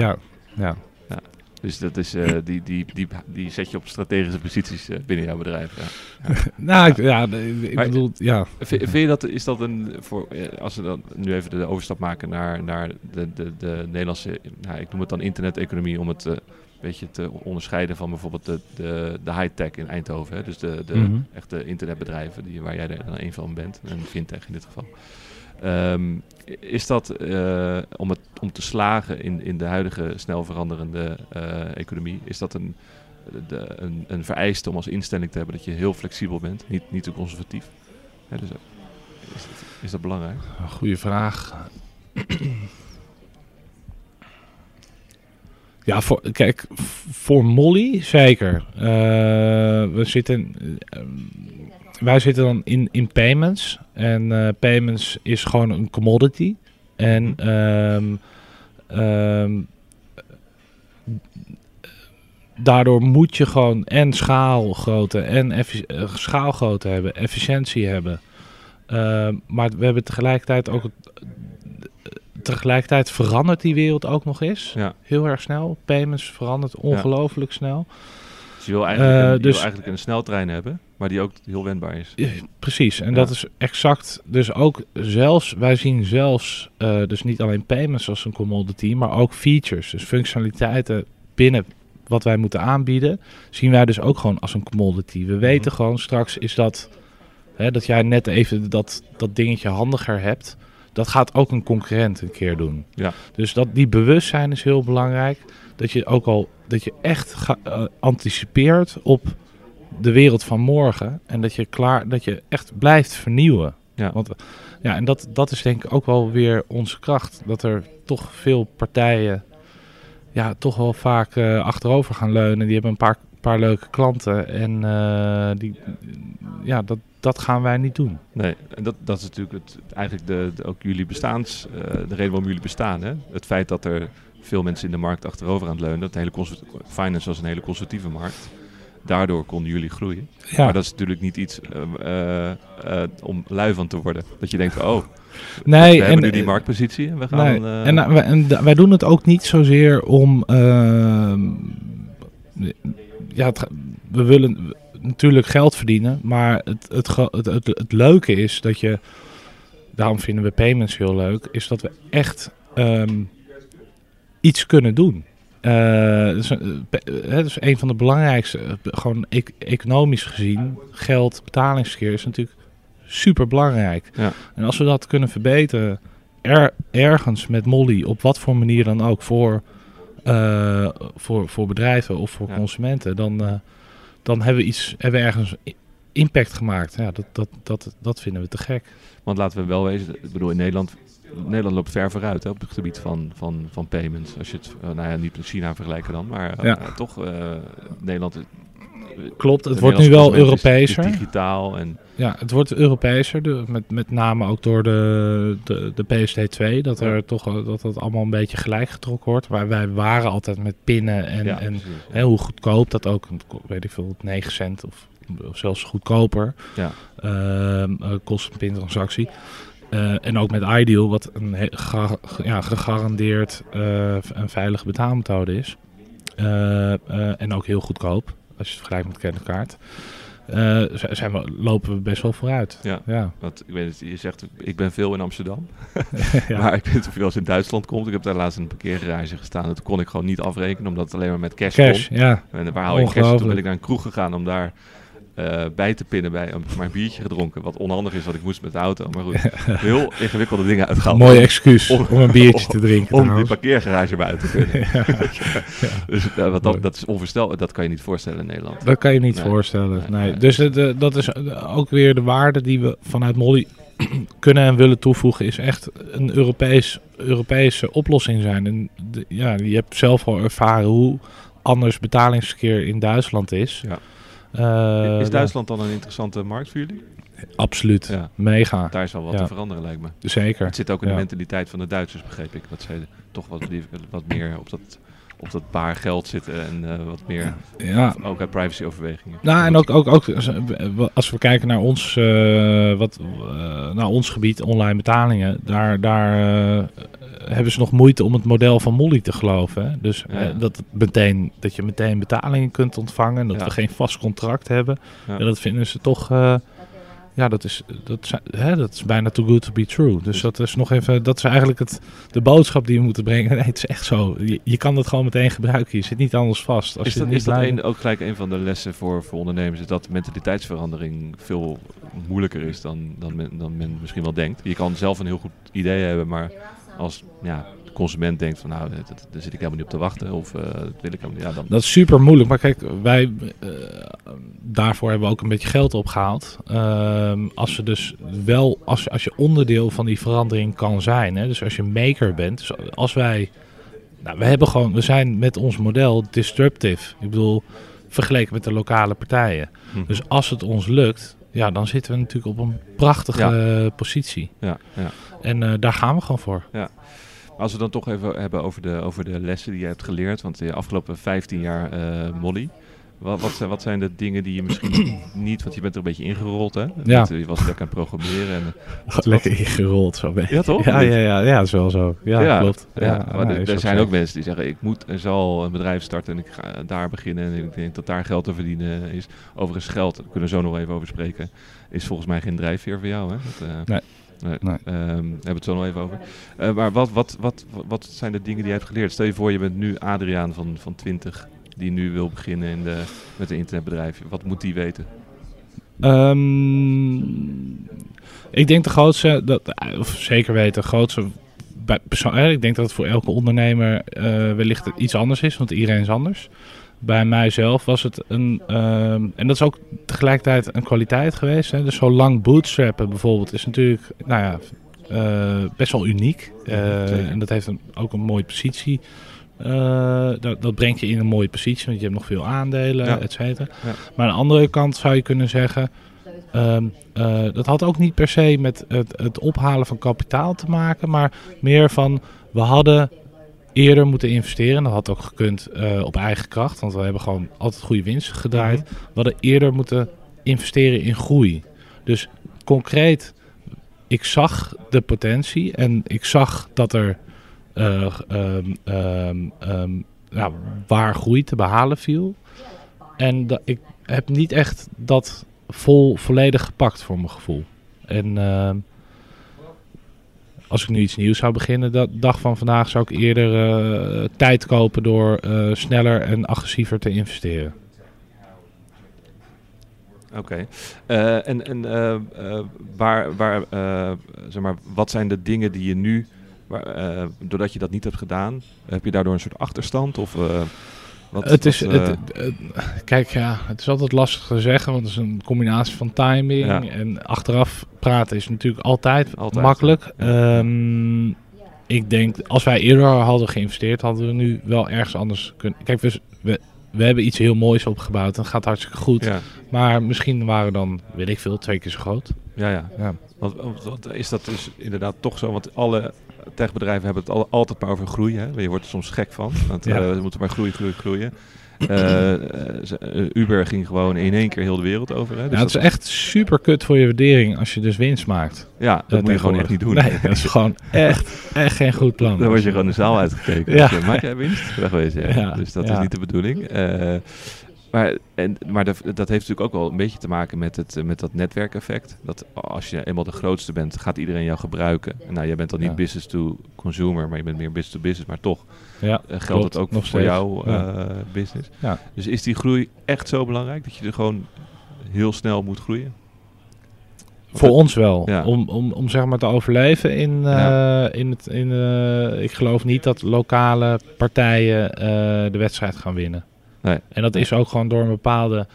Ja. Ja. Dus dat is, die, die, die, die zet je op strategische posities binnen jouw bedrijf. Ja. nou, ik, ja, ik Maar- bedoel, ja. Vind je dat, is dat een, voor, als we dan nu even de overstap maken naar, naar de, de, de Nederlandse, nou, ik noem het dan internet-economie, om het beetje te onderscheiden van bijvoorbeeld de, de, de high-tech in Eindhoven. Hè? Dus de, de Mhm. echte internetbedrijven die, waar jij er dan een van bent, en fintech in dit geval. Ehm, is dat eh, om, het, om te slagen in, in de huidige snel veranderende eh, economie, is dat een, de, een, een vereiste om als instelling te hebben dat je heel flexibel bent, niet, niet te conservatief? Hè, dus, is, dat, is dat belangrijk? Goeie vraag. Ja, voor, kijk, voor Molly zeker. Eh, we zitten, eh, wij zitten dan in, in payments. En eh, payments is gewoon een commodity. En ehm, ehm, daardoor moet je gewoon en schaalgrootte en schaalgrootte hebben, efficiëntie hebben. Ehm, maar we hebben tegelijkertijd ook. Tegelijkertijd verandert die wereld ook nog eens. Ja. Heel erg snel. Payments verandert ongelooflijk snel. Dus je wil eigenlijk, Eh, een, je dus- wil eigenlijk een sneltrein hebben, maar die ook heel wendbaar is. Ja, precies. En Ja. dat is exact. Dus ook zelfs. Wij zien zelfs. eh, dus niet alleen payments als een commodity. Maar ook features. Dus functionaliteiten binnen wat wij moeten aanbieden. Zien wij dus ook gewoon als een commodity. We weten gewoon straks is dat. Hè, dat jij net even dat, dat dingetje handiger hebt. Dat gaat ook een concurrent een keer doen. Ja. Dus dat, die bewustzijn is heel belangrijk. Dat je ook al. Dat je echt ga- eh, anticipeert op de wereld van morgen. En dat je klaar, dat je echt blijft vernieuwen. Ja. Want ja, en dat, dat is denk ik ook wel weer onze kracht. Dat er toch veel partijen ja, toch wel vaak eh, achterover gaan leunen. Die hebben een paar, paar leuke klanten. En eh, die, ja, dat, dat gaan wij niet doen. Nee, en dat, dat is natuurlijk het, eigenlijk de, de- ook jullie bestaans, eh, de reden waarom jullie bestaan. Hè? Het feit dat er veel mensen in de markt achterover aan het leunen. Dat de hele finance was een hele conservatieve markt. Daardoor konden jullie groeien. Ja, Maar dat is natuurlijk niet iets eh, om lui van te worden. Dat je denkt, oh, nee, we hebben nu die marktpositie en we gaan... Nee, en, wij, en wij doen het ook niet zozeer om. Ja, het we willen natuurlijk geld verdienen, maar het, het, het, het, het leuke is dat je. Daarom vinden we payments heel leuk, is dat we echt ehm, iets kunnen doen. Eh, dat is, een- eh, eh, dat is een van de belangrijkste, gewoon e- economisch gezien, geld, betalingsverkeer is natuurlijk super belangrijk. Ja. En als we dat kunnen verbeteren, er, ergens met Molly, op wat voor manier dan ook, voor, eh, voor, voor bedrijven of voor Ja. consumenten, dan, eh, dan hebben we iets, hebben we ergens impact gemaakt. Ja, dat, dat, dat, dat vinden we te gek. Want laten we wel wezen, ik bedoel in Nederland, Nederland loopt ver vooruit hè, op het gebied van, van, van payments. Als je het, eh, nou ja, niet met China vergelijken dan, maar Ja. toch, Nederland, de Klopt, het wordt nu wel Europeeser. digitaal en Ja, het wordt Europeeser, met, met name ook door de, de, de PSD2, dat er Ja. toch dat het allemaal een beetje gelijk getrokken wordt. Waar wij waren altijd met pinnen en, ja, en hè, hoe goedkoop dat ook, weet ik veel, 9 cent of, of zelfs goedkoper Ja. eh, kost een pintransactie. Eh, en ook met Ideal, wat een ja, gegarandeerd eh, een veilige betaalmethode is. En ook heel goedkoop, als je het vergelijkt met creditcard. Eh, zijn we, lopen we best wel vooruit. Ja. Ja. Want ik weet het, je zegt, ik ben veel in Amsterdam. ja. Maar ik weet niet of je eens in Duitsland komt. Ik heb daar laatst in een parkeergarage gestaan. Toen kon ik gewoon niet afrekenen, omdat het alleen maar met cash, Cash, kon. ja. En waar haal je cash? Toen ben ik naar een kroeg gegaan om daar eh, bij te pinnen. Bij, ik maar een biertje gedronken. Wat onhandig is, wat ik moest met de auto. Maar goed, heel ingewikkelde dingen uitgehaald. Mooi excuus om- om een biertje te drinken. Om die trouwens. parkeergarage bij uit te kunnen. Ja, Dus eh, wat dat, dat is onvoorstelbaar. Dat kan je niet voorstellen in Nederland. dat kan je niet Nee. voorstellen. Nee. Dus dat is eh, ook weer de waarde die we vanuit Molly kunnen en willen toevoegen. Is echt een Europees, Europese oplossing zijn. En de- ja, je hebt zelf al ervaren hoe anders betalingsverkeer in Duitsland is. Ja. Eh, is Duitsland dan een interessante markt voor jullie? absoluut. Ja. Mega. Daar is wel wat Ja. te veranderen, lijkt me. Zeker. Het zit ook in de mentaliteit van de Duitsers, begreep ik. Dat ze toch wat, wat meer op dat op dat paar geld zitten en eh, wat meer Ja, ook uit privacy overwegingen. Nou, en ook, ook, ook als we kijken naar ons, eh, wat, eh, naar ons gebied, online betalingen, daar, daar eh, hebben ze nog moeite om het model van Molly te geloven. Hè? Dus Ja. dat, het meteen, dat je meteen betalingen kunt ontvangen, dat Ja. we geen vast contract hebben. Ja. Ja, dat vinden ze toch, eh, ja, dat is, dat, zijn- hè, dat is bijna too good to be true. Dus dat is nog even, dat is eigenlijk het, de boodschap die we moeten brengen. Nee, het is echt zo. Je, je kan het gewoon meteen gebruiken. Je zit niet anders vast. Als Is je dat, is dat een, ook gelijk een van de lessen voor, voor ondernemers? Is dat mentaliteitsverandering veel moeilijker is dan, dan, men, dan men misschien wel denkt? Je kan zelf een heel goed idee hebben, maar als ja, de consument denkt van nou, dat, daar zit ik helemaal niet op te wachten of eh, dat wil ik helemaal niet. Ja, dan, Dat is super moeilijk. Maar kijk, wij, eh, daarvoor hebben we ook een beetje geld opgehaald. Ehm, als we dus wel, als, als je onderdeel van die verandering kan zijn. Hè, dus als je maker bent. Dus als wij, nou, we hebben gewoon, we zijn met ons model disruptive. Ik bedoel, vergeleken met de lokale partijen. Hm. Dus als het ons lukt, ja, dan zitten we natuurlijk op een prachtige positie. ja, ja. En eh, daar gaan we gewoon voor. Als we dan toch even hebben over de, over de lessen die je hebt geleerd, want de afgelopen 15 jaar eh, Molly. Wat, wat, zijn, wat zijn de dingen die je misschien niet, want je bent er een beetje ingerold hè? Ja. Je was lekker aan het programmeren. En, wat- Lekker ingerold zo. ben je. Ja, toch? Ja, ja, ja, ja, dat is wel zo. Ja, klopt. Ja, maar er- er zijn zo. ook mensen die zeggen: ik moet en zal een bedrijf starten en ik ga daar beginnen en ik denk dat daar geld te verdienen is. Overigens geld, daar kunnen we zo nog even over spreken, is volgens mij geen drijfveer voor jou. Hè? Dat, eh, Nee. Nee. Nee. Ehm, daar hebben we het zo nog even over. Eh, maar wat, wat, wat, wat zijn de dingen die je hebt geleerd? Stel je voor, je bent nu Adriaan van, van 20 die nu wil beginnen in de, met een internetbedrijf. Wat moet die weten? Ehm, ik denk de grootste, dat, eh, of zeker weten, de grootste. Persoon, eh, ik denk dat het voor elke ondernemer wellicht iets anders is, want iedereen is anders. Bij mijzelf was het een, ehm, en dat is ook tegelijkertijd een kwaliteit geweest. Hè. Dus zo lang bootstrappen bijvoorbeeld is natuurlijk, nou ja, eh, best wel uniek. Eh, en dat heeft een, ook een mooie positie. Eh, dat, dat brengt je in een mooie positie, want je hebt nog veel aandelen, Ja. et cetera. Ja. Maar aan de andere kant zou je kunnen zeggen, ehm, eh, dat had ook niet per se met het, het ophalen van kapitaal te maken, maar meer van, we hadden eerder moeten investeren. Dat had ook gekund eh, op eigen kracht, want we hebben gewoon altijd goede winst gedraaid. Mhm. We hadden eerder moeten investeren in groei. Dus concreet, ik zag de potentie en ik zag dat er eh, ehm, ehm, ehm, ja, waar groei te behalen viel. En dat, ik heb niet echt dat vol, volledig gepakt voor mijn gevoel. En als ik nu iets nieuws zou beginnen, de dag van vandaag zou ik eerder eh, tijd kopen door eh, sneller en agressiever te investeren. Oké. Eh, en en waar, waar, zeg maar, wat zijn de dingen die je nu, waar, doordat je dat niet hebt gedaan, heb je daardoor een soort achterstand? Of, wat, het is, wat, het, eh, het- kijk, ja, het is altijd lastig te zeggen, want het is een combinatie van timing Ja. en achteraf praten is natuurlijk altijd, Altijd, makkelijk. ja. Ehm, ik denk, als wij eerder hadden geïnvesteerd, hadden we nu wel ergens anders kunnen. Kijk, we, we, we hebben iets heel moois opgebouwd en het gaat hartstikke goed. ja, Maar misschien waren we dan, weet ik veel, twee keer zo groot. ja, ja. Ja. Want- want is dat dus inderdaad toch zo? Want alle techbedrijven hebben het al, altijd maar over groei. Hè? Je wordt er soms gek van. Want Ja. eh, we moeten maar groeien, groeien, groeien. Eh, eh, Uber ging gewoon in één keer heel de wereld over. Hè? Dus ja, het is dat- echt super kut voor je waardering als je dus winst maakt. ja, dat moet je gewoon echt niet doen. Nee, dat is gewoon echt, echt geen goed plan. Dan word je gewoon de zaal uitgekeken. Ja. Dus, Maak jij winst? Wegwezen. Ja. Dus dat is niet de bedoeling. Maar en, maar dat, dat heeft natuurlijk ook wel een beetje te maken met, het, met dat netwerkeffect. Dat als je eenmaal de grootste bent, gaat iedereen jou gebruiken. En nou, jij bent dan niet Ja. business to consumer, maar je bent meer business to business. Maar toch Ja, eh, geldt klopt, het ook nog voor steeds. jouw eh, business. Ja. Dus is die groei echt zo belangrijk dat je er gewoon heel snel moet groeien? Voor ons wel. Ja. Om, om, om zeg maar te overleven in, eh, Ja. in het. In, ik geloof niet dat lokale partijen de wedstrijd gaan winnen. Nee. En dat is ook gewoon door een bepaalde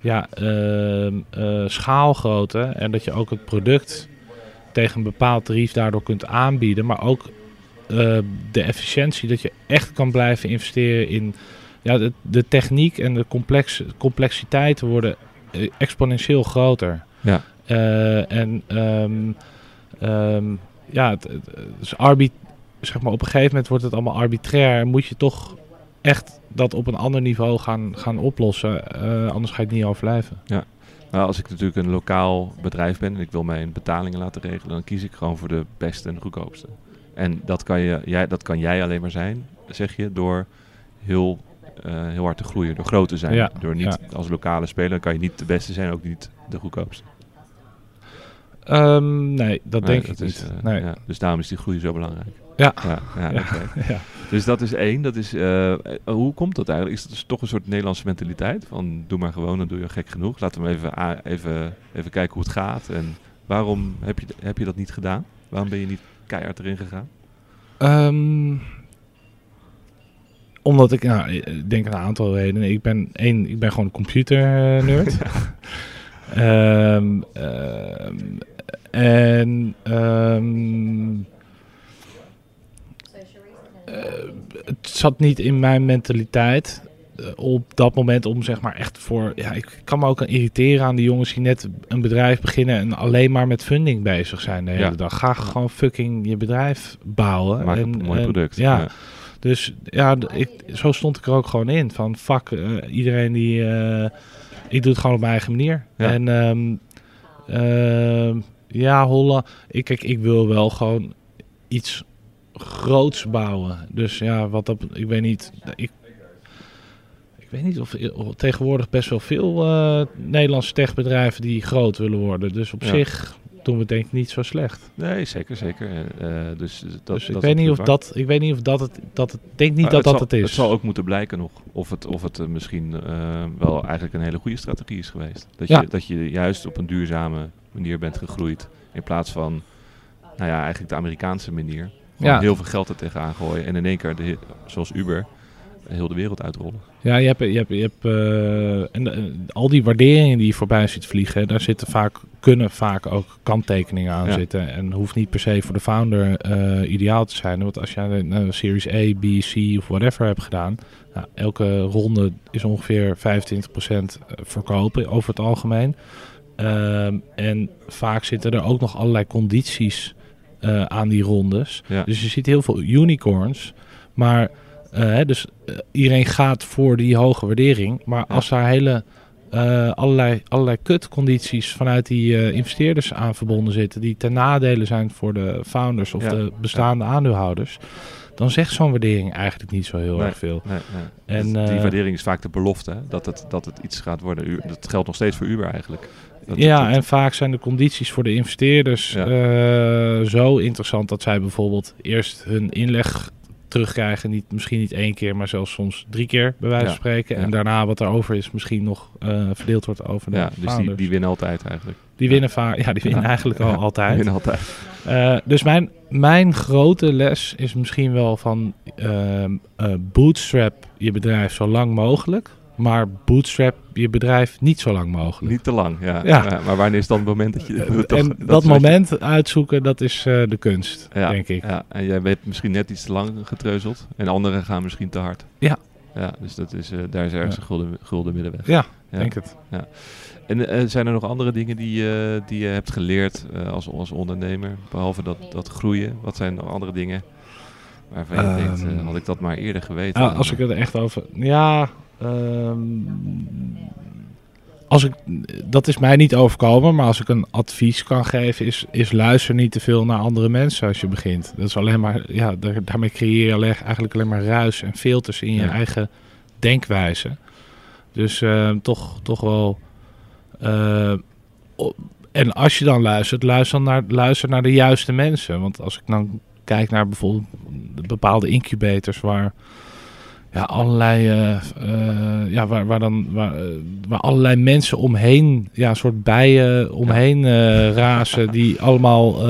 ja, ehm, eh, schaalgrootte. En dat je ook het product tegen een bepaald tarief daardoor kunt aanbieden. Maar ook eh, de efficiëntie dat je echt kan blijven investeren in. Ja, de, de techniek en de complex, complexiteiten worden eh, exponentieel groter. Ja. En ehm, ehm, ja, het, is arbi- zeg maar, op een gegeven moment wordt het allemaal arbitrair. Moet je toch echt dat op een ander niveau gaan, gaan oplossen. Eh, anders ga je het niet overleven. Nou, als ik natuurlijk een lokaal bedrijf ben en ik wil mijn betalingen laten regelen, dan kies ik gewoon voor de beste en de goedkoopste. En dat kan, je, jij, dat kan jij alleen maar zijn, zeg je, door heel, eh, heel hard te groeien, door groot te zijn. Ja, Door niet als lokale speler kan je niet de beste zijn, ook niet de goedkoopste. Ehm, nee, dat Nee, denk dat ik is, niet. eh, nee. ja, dus daarom is die groei zo belangrijk. Ja. Ja, ja, oké. Ja. Dus dat is één. Dat is, eh, hoe komt dat eigenlijk? Is dat dus toch een soort Nederlandse mentaliteit? Van doe maar gewoon, dan doe je gek genoeg. Laten we even, even, even kijken hoe het gaat. En waarom heb je, heb je dat niet gedaan? Waarom ben je niet keihard erin gegaan? Ehm, omdat ik, nou, ik denk een aantal redenen. Ik ben één, ik ben gewoon een computer nerd. Ehm, ehm, en ehm, eh, het zat niet in mijn mentaliteit eh, op dat moment om zeg maar echt voor... Ja, ik kan me ook irriteren aan die jongens die net een bedrijf beginnen en alleen maar met funding bezig zijn de hele Ja. dag. Ga gewoon fucking je bedrijf bouwen. Maak en, een mooi en- product. Ja, dus ja, ik, zo stond ik er ook gewoon in. Van fuck, eh, iedereen die... eh, ik doe het gewoon op mijn eigen manier. Ja. En ehm, ja, Holland... Ik, kijk, ik wil wel gewoon iets groots bouwen. Dus ja, wat dat... Ik weet niet... Ik, ik weet niet of, tegenwoordig best wel veel eh, Nederlandse techbedrijven die groot willen worden. Dus op Ja. zich doen we denk ik niet zo slecht. Nee, zeker, zeker. Eh, dus dat, dus ik dat weet niet of dat... Ik weet niet of dat het... Dat het denk niet Maar dat dat zal, het is. Het zal ook moeten blijken nog of het, of het eh, misschien wel eigenlijk een hele goede strategie is geweest. Dat, Ja. je, dat je juist op een duurzame manier bent gegroeid. In plaats van, nou ja, eigenlijk de Amerikaanse manier. Gewoon Ja. heel veel geld er tegenaan gooien. En in één keer, de, zoals Uber, heel de wereld uitrollen. Ja, je hebt, je hebt, je hebt eh, en, eh, al die waarderingen die je voorbij ziet vliegen, daar zitten vaak, kunnen vaak ook kanttekeningen aan Ja. zitten. En hoeft niet per se voor de founder eh, ideaal te zijn. Want als jij een een Series A, B, C of whatever hebt gedaan, nou, elke ronde is ongeveer 25% verkopen over het algemeen. Ehm, en vaak zitten er ook nog allerlei condities eh, aan die rondes. Ja. Dus je ziet heel veel unicorns, maar eh, hè, dus eh, iedereen gaat voor die hoge waardering. Maar Ja. als daar hele allerlei, allerlei kutcondities vanuit die investeerders aan verbonden zitten, die ten nadele zijn voor de founders of Ja. de bestaande aandeelhouders, dan zegt zo'n waardering eigenlijk niet zo heel Nee. erg veel. Nee, nee. En, Dus die waardering is vaak de belofte, hè, dat, het, dat het iets gaat worden. Dat geldt nog steeds voor Uber eigenlijk. Dat, ja, en vaak zijn de condities voor de investeerders Ja. eh, zo interessant dat zij bijvoorbeeld eerst hun inleg terugkrijgen. Niet, misschien niet één keer, maar zelfs soms drie keer bij wijze van Ja. spreken. En Ja. daarna wat er over is misschien nog eh, verdeeld wordt over de ja, dus die, die winnen altijd eigenlijk. Die winnen vaak, ja, die winnen eigenlijk al altijd. Winnen altijd. Eh, dus mijn, mijn grote les is misschien wel van ehm, eh, bootstrap je bedrijf zo lang mogelijk, maar bootstrap je bedrijf niet zo lang mogelijk. Niet te lang, ja. Ja. Ja, maar wanneer is dan het moment dat je... Eh, toch- en dat, je- moment uitzoeken, dat is eh, de kunst, Ja, denk ik. Ja, en jij bent misschien net iets te lang getreuzeld. En anderen gaan misschien te hard. Ja. Ja, dus dat is, eh, daar is ergens Ja. een gulden, gulden middenweg. Ja, Ja. denk het. En eh, zijn er nog andere dingen die, die je hebt geleerd als, als ondernemer? Behalve dat, dat groeien. Wat zijn nog andere dingen waarvan je Ehm, denkt, had ik dat maar eerder geweten? Ah, als ik het er echt over... Ja, ehm, als ik, dat is mij niet overkomen, maar als ik een advies kan geven, is, is luister niet te veel naar andere mensen als je begint. Dat is alleen maar, ja, daar- daarmee creëer je eigenlijk alleen maar ruis en filters in je Ja. eigen denkwijze. Dus ehm, toch, toch wel. eh, en als je dan luistert, luister, dan naar, luister naar de juiste mensen. Want als ik dan kijk naar bijvoorbeeld bepaalde incubators waar ja, allerlei, eh, eh, ja, waar, waar dan waar, eh, waar allerlei mensen omheen, ja, een soort bijen omheen razen, die allemaal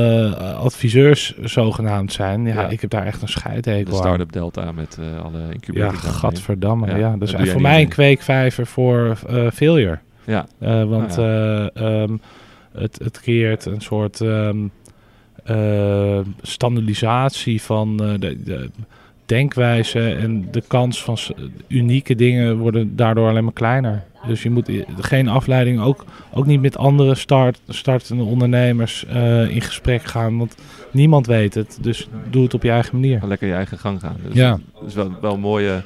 adviseurs zogenaamd zijn. Ja, Ja. ik heb daar echt een de scheidhekel aan. start-up delta met alle Ja, incubators. daaromheen. gadverdamme. Ja, Ja, jij voor mij een kweekvijver voor failure. Ja, want ehm, het, het creëert een soort eh, standaardisatie van de, de denkwijze en de kans van unieke dingen worden daardoor alleen maar kleiner. Dus je moet geen afleiding, ook, ook niet met andere start, startende ondernemers eh, in gesprek gaan, want niemand weet het. Dus doe het op je eigen manier. Lekker je eigen gang gaan. Dus Ja. Dat is wel, wel een mooie,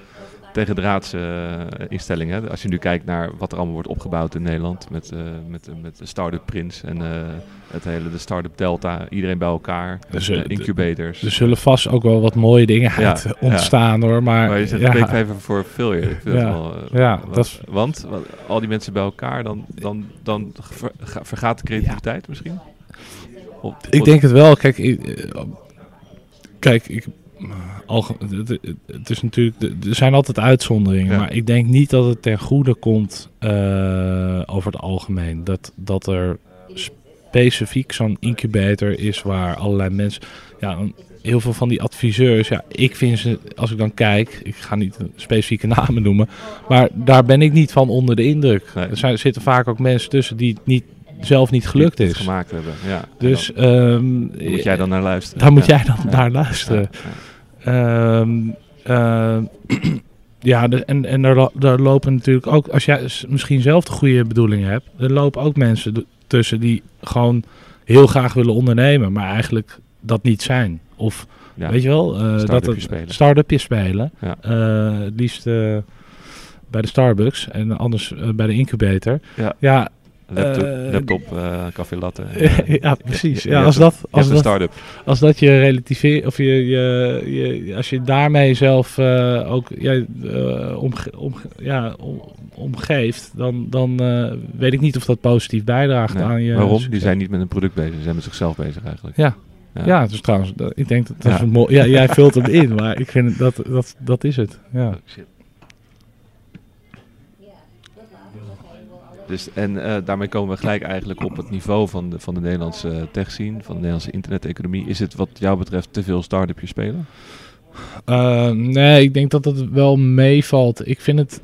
tegendraadse uh, instellingen. Als je nu kijkt naar wat er allemaal wordt opgebouwd in Nederland met, uh, met, met de Startup Prins en uh, het hele de Startup Delta, iedereen bij elkaar, dus, incubators. Er zullen vast ook wel wat mooie dingen uit ja, ontstaan ja. hoor, maar... Maar je zegt, ja. even voor veel Ik vind ja, wel, ja, wat, dat is... Want al die mensen bij elkaar, dan, dan, dan vergaat de creativiteit misschien? Op, op ik denk het wel. Kijk, ik, kijk, ik het, is natuurlijk, er zijn altijd uitzonderingen, maar ik denk niet dat het ten goede komt uh, over het algemeen. Dat, dat er specifiek zo'n incubator is waar allerlei mensen, ja, heel veel van die adviseurs, ja, ik vind ze, als ik dan kijk, ik ga niet specifieke namen noemen, maar daar ben ik niet van onder de indruk. Er zijn, zitten vaak ook mensen tussen die het niet zelf niet gelukt is. gemaakt hebben, ja. Dus um, moet jij dan naar luisteren. Daar moet jij dan naar luisteren. Um, uh, ja, de, en, en daar, daar lopen natuurlijk ook, als jij misschien zelf de goede bedoelingen hebt, er lopen ook mensen tussen die gewoon heel graag willen ondernemen, maar eigenlijk dat niet zijn. Of weet je wel, uh, dat het start-upje spelen. Ja. Uh, het liefst bij de Starbucks en anders bij de incubator. Ja. ja Laptop, uh, laptop uh, café latte. ja, precies. Ja, als dat, als dat, start-up. Als dat je relativeert, of je, je, je, als je daarmee zelf uh, ook ja, om, om, ja, om, omgeeft, dan, dan weet ik niet of dat positief bijdraagt nee. aan je. Waarom? Die zijn niet met een product bezig, ze zijn met zichzelf bezig eigenlijk. Ja. Ja, ja dus trouwens, ik denk dat dat ja. is mooi. Ja, jij vult hem in, maar ik vind dat dat, dat is het. Ja. Oh, shit. Dus, en uh, daarmee komen we gelijk eigenlijk op het niveau van de, van de Nederlandse tech scene, van de Nederlandse interneteconomie. Is het wat jou betreft te veel start-upjes spelen? Uh, nee, ik denk dat het wel meevalt. Ik vind het,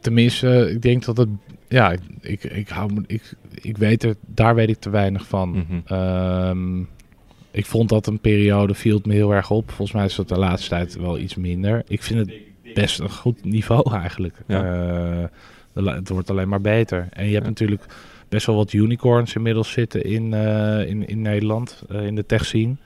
tenminste, ik denk dat het, ja, ik, ik, hou, ik, ik weet er, daar weet ik te weinig van. Mm -hmm. ik vond dat een periode, viel het me heel erg op. Volgens mij is dat de laatste tijd wel iets minder. Ik vind het best een goed niveau eigenlijk. Ja. Uh, het wordt alleen maar beter. En je hebt natuurlijk best wel wat unicorns inmiddels zitten in, uh, in, in Nederland, uh, in de tech scene.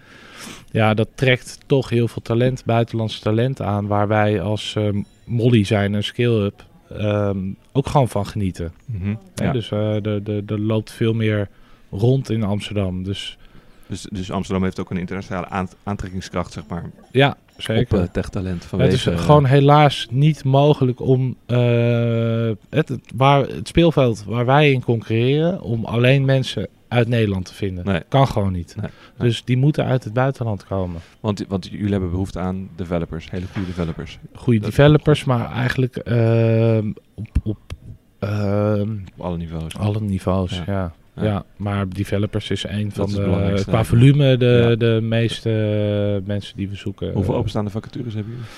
Ja, dat trekt toch heel veel talent, buitenlandse talent aan, waar wij als uh, Molly zijn, een scale-up, um, ook gewoon van genieten. Mm -hmm. ja. Dus er loopt veel meer rond in Amsterdam. Dus dus, dus Amsterdam heeft ook een internationale aantrekkingskracht, zeg maar. Ja, zeker. Op uh, techtalent. het is gewoon helaas niet mogelijk om uh, het, het, waar, het speelveld waar wij in concurreren, om alleen mensen uit Nederland te vinden. Nee. Kan gewoon niet. Nee, nee. Dus die moeten uit het buitenland komen. Want, want jullie hebben behoefte aan developers, hele goede developers. Goede developers, maar eigenlijk uh, op, op, op alle niveaus. Alle niveaus, ja. ja. Ja. maar developers is een van de, qua volume de, ja. de meeste mensen die we zoeken. Hoeveel openstaande vacatures hebben jullie?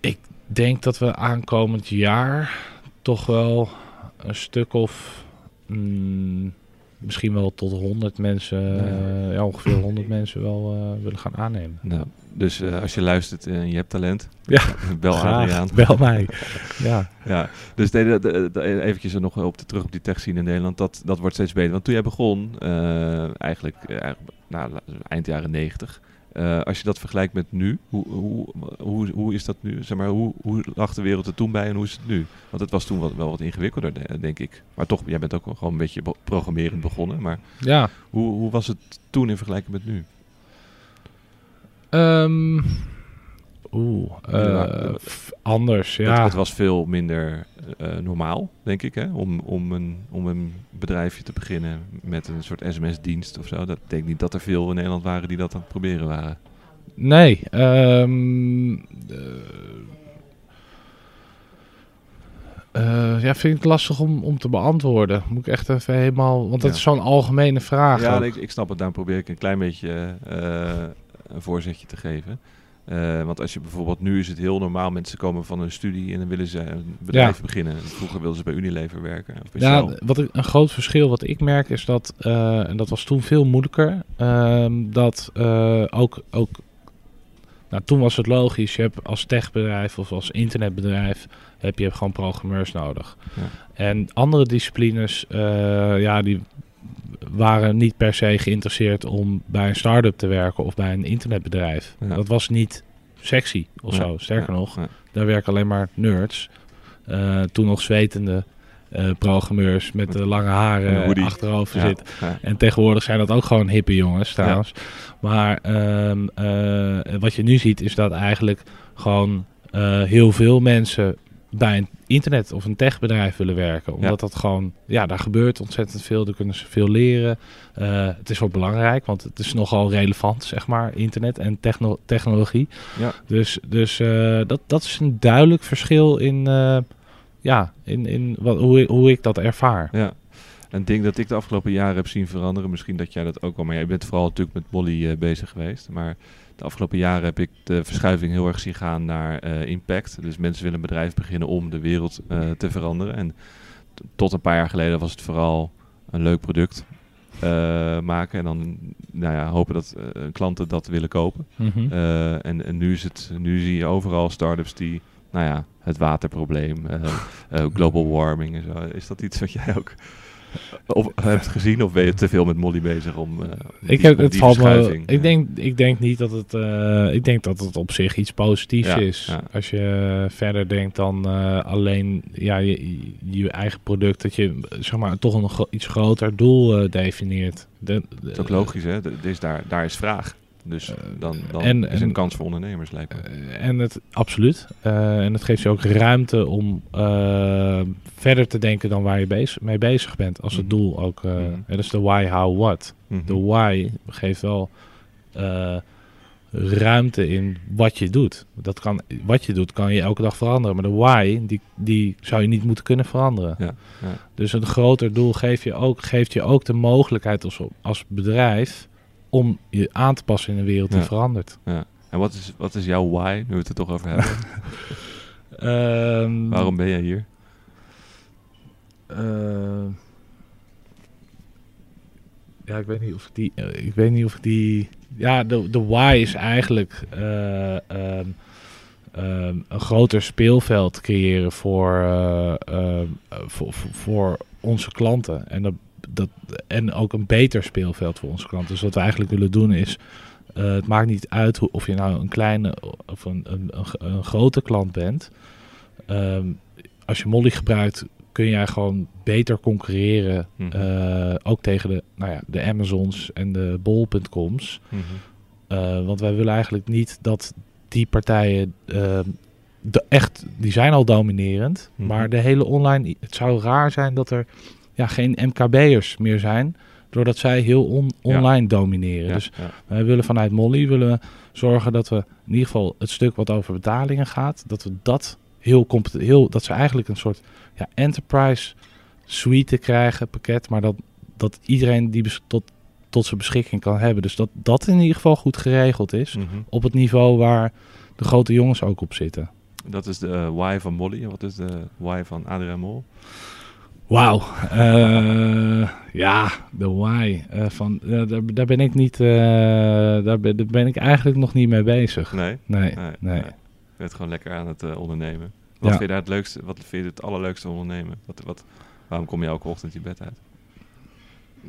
Ik denk dat we aankomend jaar toch wel een stuk of mm, misschien wel tot 100 mensen, ja. ja ongeveer 100 mensen wel uh, willen gaan aannemen. Nou, dus uh, als je luistert en je hebt talent, ja, bel Adriaan. Bel mij. ja. ja. Dus de, de, de, eventjes nog op de, terug op die tech scene in Nederland, dat, dat wordt steeds beter. Want toen jij begon, uh, eigenlijk, eigenlijk nou, eind jaren 90, uh, als je dat vergelijkt met nu, hoe, hoe, hoe, hoe is dat nu? Zeg maar, hoe, hoe lag de wereld er toen bij en hoe is het nu? Want het was toen wat, wel wat ingewikkelder, denk ik. Maar toch, jij bent ook gewoon een beetje programmerend begonnen. Maar ja. hoe, hoe was het toen in vergelijking met nu? Um, Oeh, uh, anders, ja. Het, het, was veel minder uh, normaal, denk ik, hè? Om, om, een, om een bedrijfje te beginnen met een soort sms-dienst of zo. Dat denk niet dat er veel in Nederland waren die dat aan het proberen waren. Nee, um, uh, ja, vind ik het lastig om, om te beantwoorden. Moet ik echt even helemaal... Want dat ja. is zo'n algemene vraag. Ja, ik, ik, snap het. Daar probeer ik een klein beetje een voorzetje te geven. Uh, want als je bijvoorbeeld, nu is het heel normaal, mensen komen van een studie en dan willen ze een bedrijf ja. beginnen. Vroeger wilden ze bij Unilever werken. Of ja, wat ik, een groot verschil wat ik merk is dat, uh, en dat was toen veel moeilijker, uh, dat uh, ook, ook nou, toen was het logisch, je hebt als techbedrijf of als internetbedrijf heb je gewoon programmeurs nodig. Ja. En andere disciplines, ja, die waren niet per se geïnteresseerd om bij een start-up te werken of bij een internetbedrijf. Ja. Dat was niet sexy of ja. zo. Sterker ja. nog, daar werken alleen maar nerds. Eh, toen nog zwetende eh, programmeurs met de lange haren achterover Ja, zitten. ja. En tegenwoordig zijn dat ook gewoon hippe jongens trouwens. Maar ehm, eh, wat je nu ziet is dat eigenlijk gewoon heel veel mensen bij een internet of een techbedrijf willen werken. Omdat dat gewoon, ja, daar gebeurt ontzettend veel. Daar kunnen ze veel leren. Eh, het is ook belangrijk, want het is nogal relevant, zeg maar, internet en techno- technologie. Ja. Dus, dus eh, dat, dat is een duidelijk verschil in, eh, ja, in, in wat, hoe, ik- hoe ik dat ervaar. Ja. Een ding dat ik de afgelopen jaren heb zien veranderen, misschien dat jij dat ook wel, maar jij bent vooral natuurlijk met Molly bezig geweest. Maar de afgelopen jaren heb ik de verschuiving heel erg zien gaan naar eh, impact. Dus mensen willen een bedrijf beginnen om de wereld eh, te veranderen. En tot een paar jaar geleden was het vooral een leuk product eh, maken en dan nou ja, hopen dat klanten dat willen kopen. Mhm. En, en nu, is het, nu zie je overal start-ups die, nou ja, het waterprobleem, global warming en zo. Is dat iets wat jij ook of hebt gezien of ben je te veel met Molly bezig om, eh, om Ik die- heb om het valt me. Ik eh, denk, ik denk niet dat het. eh, ik denk dat het op zich iets positiefs Ja, is. ja. Als je verder denkt dan alleen ja, je, je eigen product, dat je zeg maar toch een iets groter doel definieert. De, Dat is ook logisch, hè? D- dus daar, daar is vraag. Dus dan, dan en- is een en- kans voor ondernemers, lijkt me. Eh, en het absoluut. Eh, en het geeft je ook ruimte om eh, verder te denken dan waar je bezig, mee bezig bent. Als het Mhm. doel ook. eh Mhm. hè, dus de why, how, what. Mhm. De why geeft wel eh, ruimte in wat je doet. Dat kan, wat je doet kan je elke dag veranderen. Maar de why, die, die zou je niet moeten kunnen veranderen. Ja, ja. Dus een groter doel geeft je ook, geeft je ook de mogelijkheid als, als bedrijf om je aan te passen in een wereld die Ja. verandert. En wat is, wat is jouw why, nu we het er toch over hebben? Ehm, Waarom ben jij hier? eh, ja, ik weet niet of ik die. eh, ik weet niet of ik die. Ja, de, de why is eigenlijk eh, ehm, ehm, een groter speelveld creëren voor, voor, voor, voor onze klanten. En, dat, dat, en ook een beter speelveld voor onze klanten. Dus wat we eigenlijk willen doen is. eh, het maakt niet uit hoe, of je nou een kleine of een, een, een, een grote klant bent. Ehm, als je Molly gebruikt, kun jij gewoon beter concurreren. Mhm. eh, ook tegen de, nou ja, de Amazons en de bol.coms. Mhm. Eh, want wij willen eigenlijk niet dat die partijen ehm, de, echt, die zijn al dominerend. Mhm. Maar de hele online, het zou raar zijn dat er ja, geen MKB'ers meer zijn. Doordat zij heel on- Ja. online domineren. Ja, Dus wij willen vanuit Molly willen we zorgen dat we in ieder geval het stuk wat over betalingen gaat, dat we dat heel competent, heel, dat ze eigenlijk een soort ja, enterprise suite krijgen, pakket, maar dat, dat iedereen die tot, tot zijn beschikking kan hebben. Dus dat dat in ieder geval goed geregeld is Mhm. op het niveau waar de grote jongens ook op zitten. Dat is de eh, why van Molly. En wat is de why van Adriaan Mol? Wauw. Eh, ja, de why. eh, van, eh, daar, daar ben ik niet, daar, ben, daar ben ik eigenlijk nog niet mee bezig. Nee? Nee, Nee, nee. Je bent gewoon lekker aan het ondernemen. Wat Ja. vind je daar het leukste, wat vind je het allerleukste ondernemen? Wat, wat, waarom kom je elke ochtend je bed uit?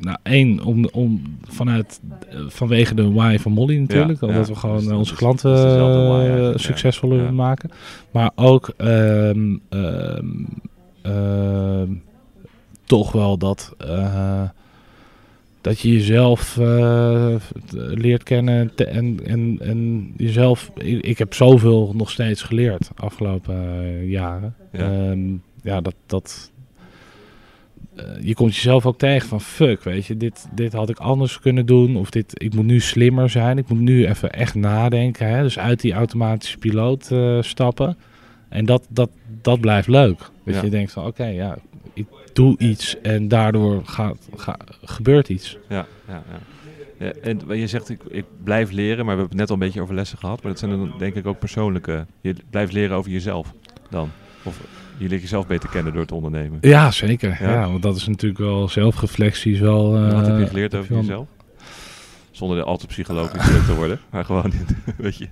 Nou, één, om, om vanuit, vanwege de why van Molly natuurlijk. Ja, omdat ja. we gewoon Dus onze klanten dat is dezelfde why eigenlijk, ja. succesvol willen Ja. maken. Maar ook ehm, toch wel dat, eh, dat je jezelf eh, leert kennen en, en, en jezelf... Ik, heb zoveel nog steeds geleerd afgelopen eh, jaren. Ja. Ehm, ja, dat... dat je komt jezelf ook tegen van fuck, weet je, dit, dit had ik anders kunnen doen. Of dit, ik moet nu slimmer zijn. Ik moet nu even echt nadenken. Hè? Dus uit die automatische piloot stappen. En dat, dat, dat blijft leuk. Dat Ja. je denkt van oké, ja, doe iets en daardoor gaat, ga, gebeurt iets. Ja, ja, ja. ja en je zegt, ik, ik blijf leren, maar we hebben het net al een beetje over lessen gehad. Maar dat zijn dan denk ik ook persoonlijke... Je blijft leren over jezelf dan. Of je leert jezelf beter kennen door te ondernemen. Ja, zeker. Ja. Ja. want dat is natuurlijk wel zelfreflectie. Is wel, wat heb je eh, geleerd over jezelf? Zonder al te psychologisch te worden. Maar gewoon, weet je...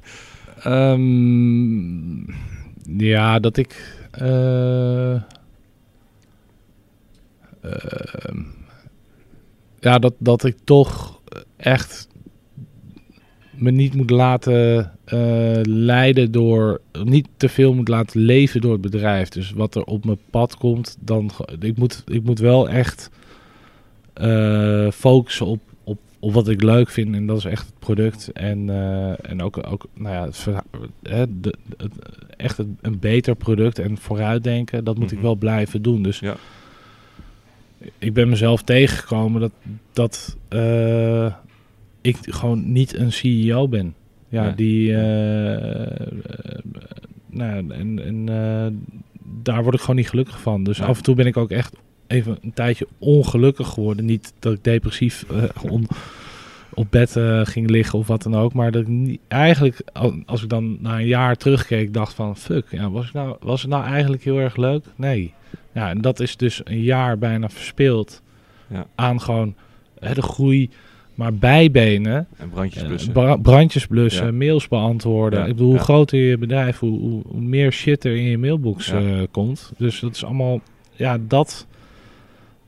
Ehm, ja, dat ik. eh, ja, dat, dat ik toch echt me niet moet laten eh, leiden door, niet te veel moet laten leven door het bedrijf. Dus wat er op mijn pad komt, dan ik moet, ik moet wel echt eh, focussen op, op, op wat ik leuk vind en dat is echt het product en, eh, en ook, ook nou ja, het, hè, de, het, echt een, een beter product en vooruitdenken, dat moet ik Mhm. wel blijven doen. Dus Ja. Ik ben mezelf tegengekomen dat, dat eh, ik gewoon niet een CEO ben. Ja, die. eh, nou, en en daar word ik gewoon niet gelukkig van. Dus Ja. af en toe ben ik ook echt even een tijdje ongelukkig geworden. Niet dat ik depressief on- op bed ging liggen of wat dan ook. Maar dat ik niet, eigenlijk, al- als ik dan na een jaar terugkeek, dacht van fuck, ja, was, ik nou, was het nou eigenlijk heel erg leuk? Nee. Ja, en dat is dus een jaar bijna verspeeld Ja. aan gewoon hè, de groei, maar bijbenen. En brandjes blussen. bra- brandjes blussen, Ja. mails beantwoorden. Ja, Ik bedoel, hoe groter je bedrijf, hoe, hoe, hoe meer shit er in je mailbox eh, komt. Dus dat is allemaal, ja, dat,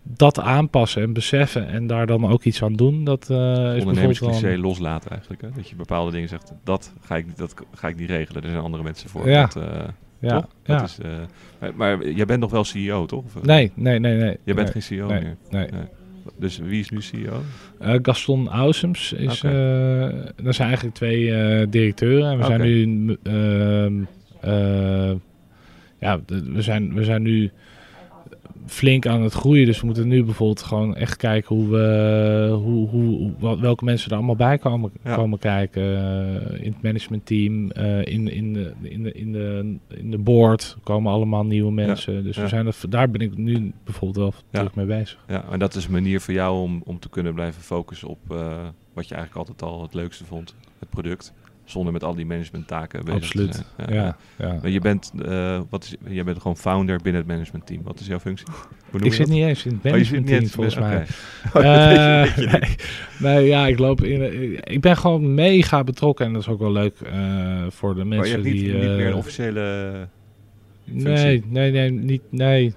dat aanpassen en beseffen en daar dan ook iets aan doen. Dat eh is bijvoorbeeld wel... loslaten eigenlijk. Hè? Dat je bepaalde dingen zegt, dat ga ik, niet- dat ga ik niet regelen. Er zijn andere mensen voor. Ja. Dat, eh, Ja? Dat ja. is, eh, maar, maar jij bent nog wel CEO, toch? Of, eh, Nee, nee, nee, nee. Jij bent nee, geen CEO nee, meer. nee. Dus wie is nu CEO? Eh, Gaston Ausems is. Eh er zijn eigenlijk twee directeuren. En we zijn nu. ehm, eh, ja, we zijn, we zijn nu flink aan het groeien. Dus we moeten nu bijvoorbeeld gewoon echt kijken hoe we. Hoe, hoe, wat- welke mensen er allemaal bij komen, Ja. komen kijken. eh, in het managementteam, eh in, in, de, in, de, in, de, in de board komen allemaal nieuwe mensen. dus ja. we zijn er, daar ben ik nu bijvoorbeeld wel druk mee bezig. Ja, en dat is een manier voor jou om, om te kunnen blijven focussen op eh, wat je eigenlijk altijd al het leukste vond. Het product. Zonder met al die managementtaken bezig Absoluut. te zijn. Ja, ja. Maar je bent, eh, wat is, jij bent gewoon founder binnen het managementteam. Wat is jouw functie? Ik zit dat? niet eens in het Oh, managementteam volgens mij. Oh, je- Eh, niet. nee, nee, ja, ik loop in. eh, Ik ben gewoon mega betrokken en dat is ook wel leuk eh, voor de Maar je mensen hebt niet, die. niet eh, meer een officiële functie. nee, nee, nee, niet. Nee.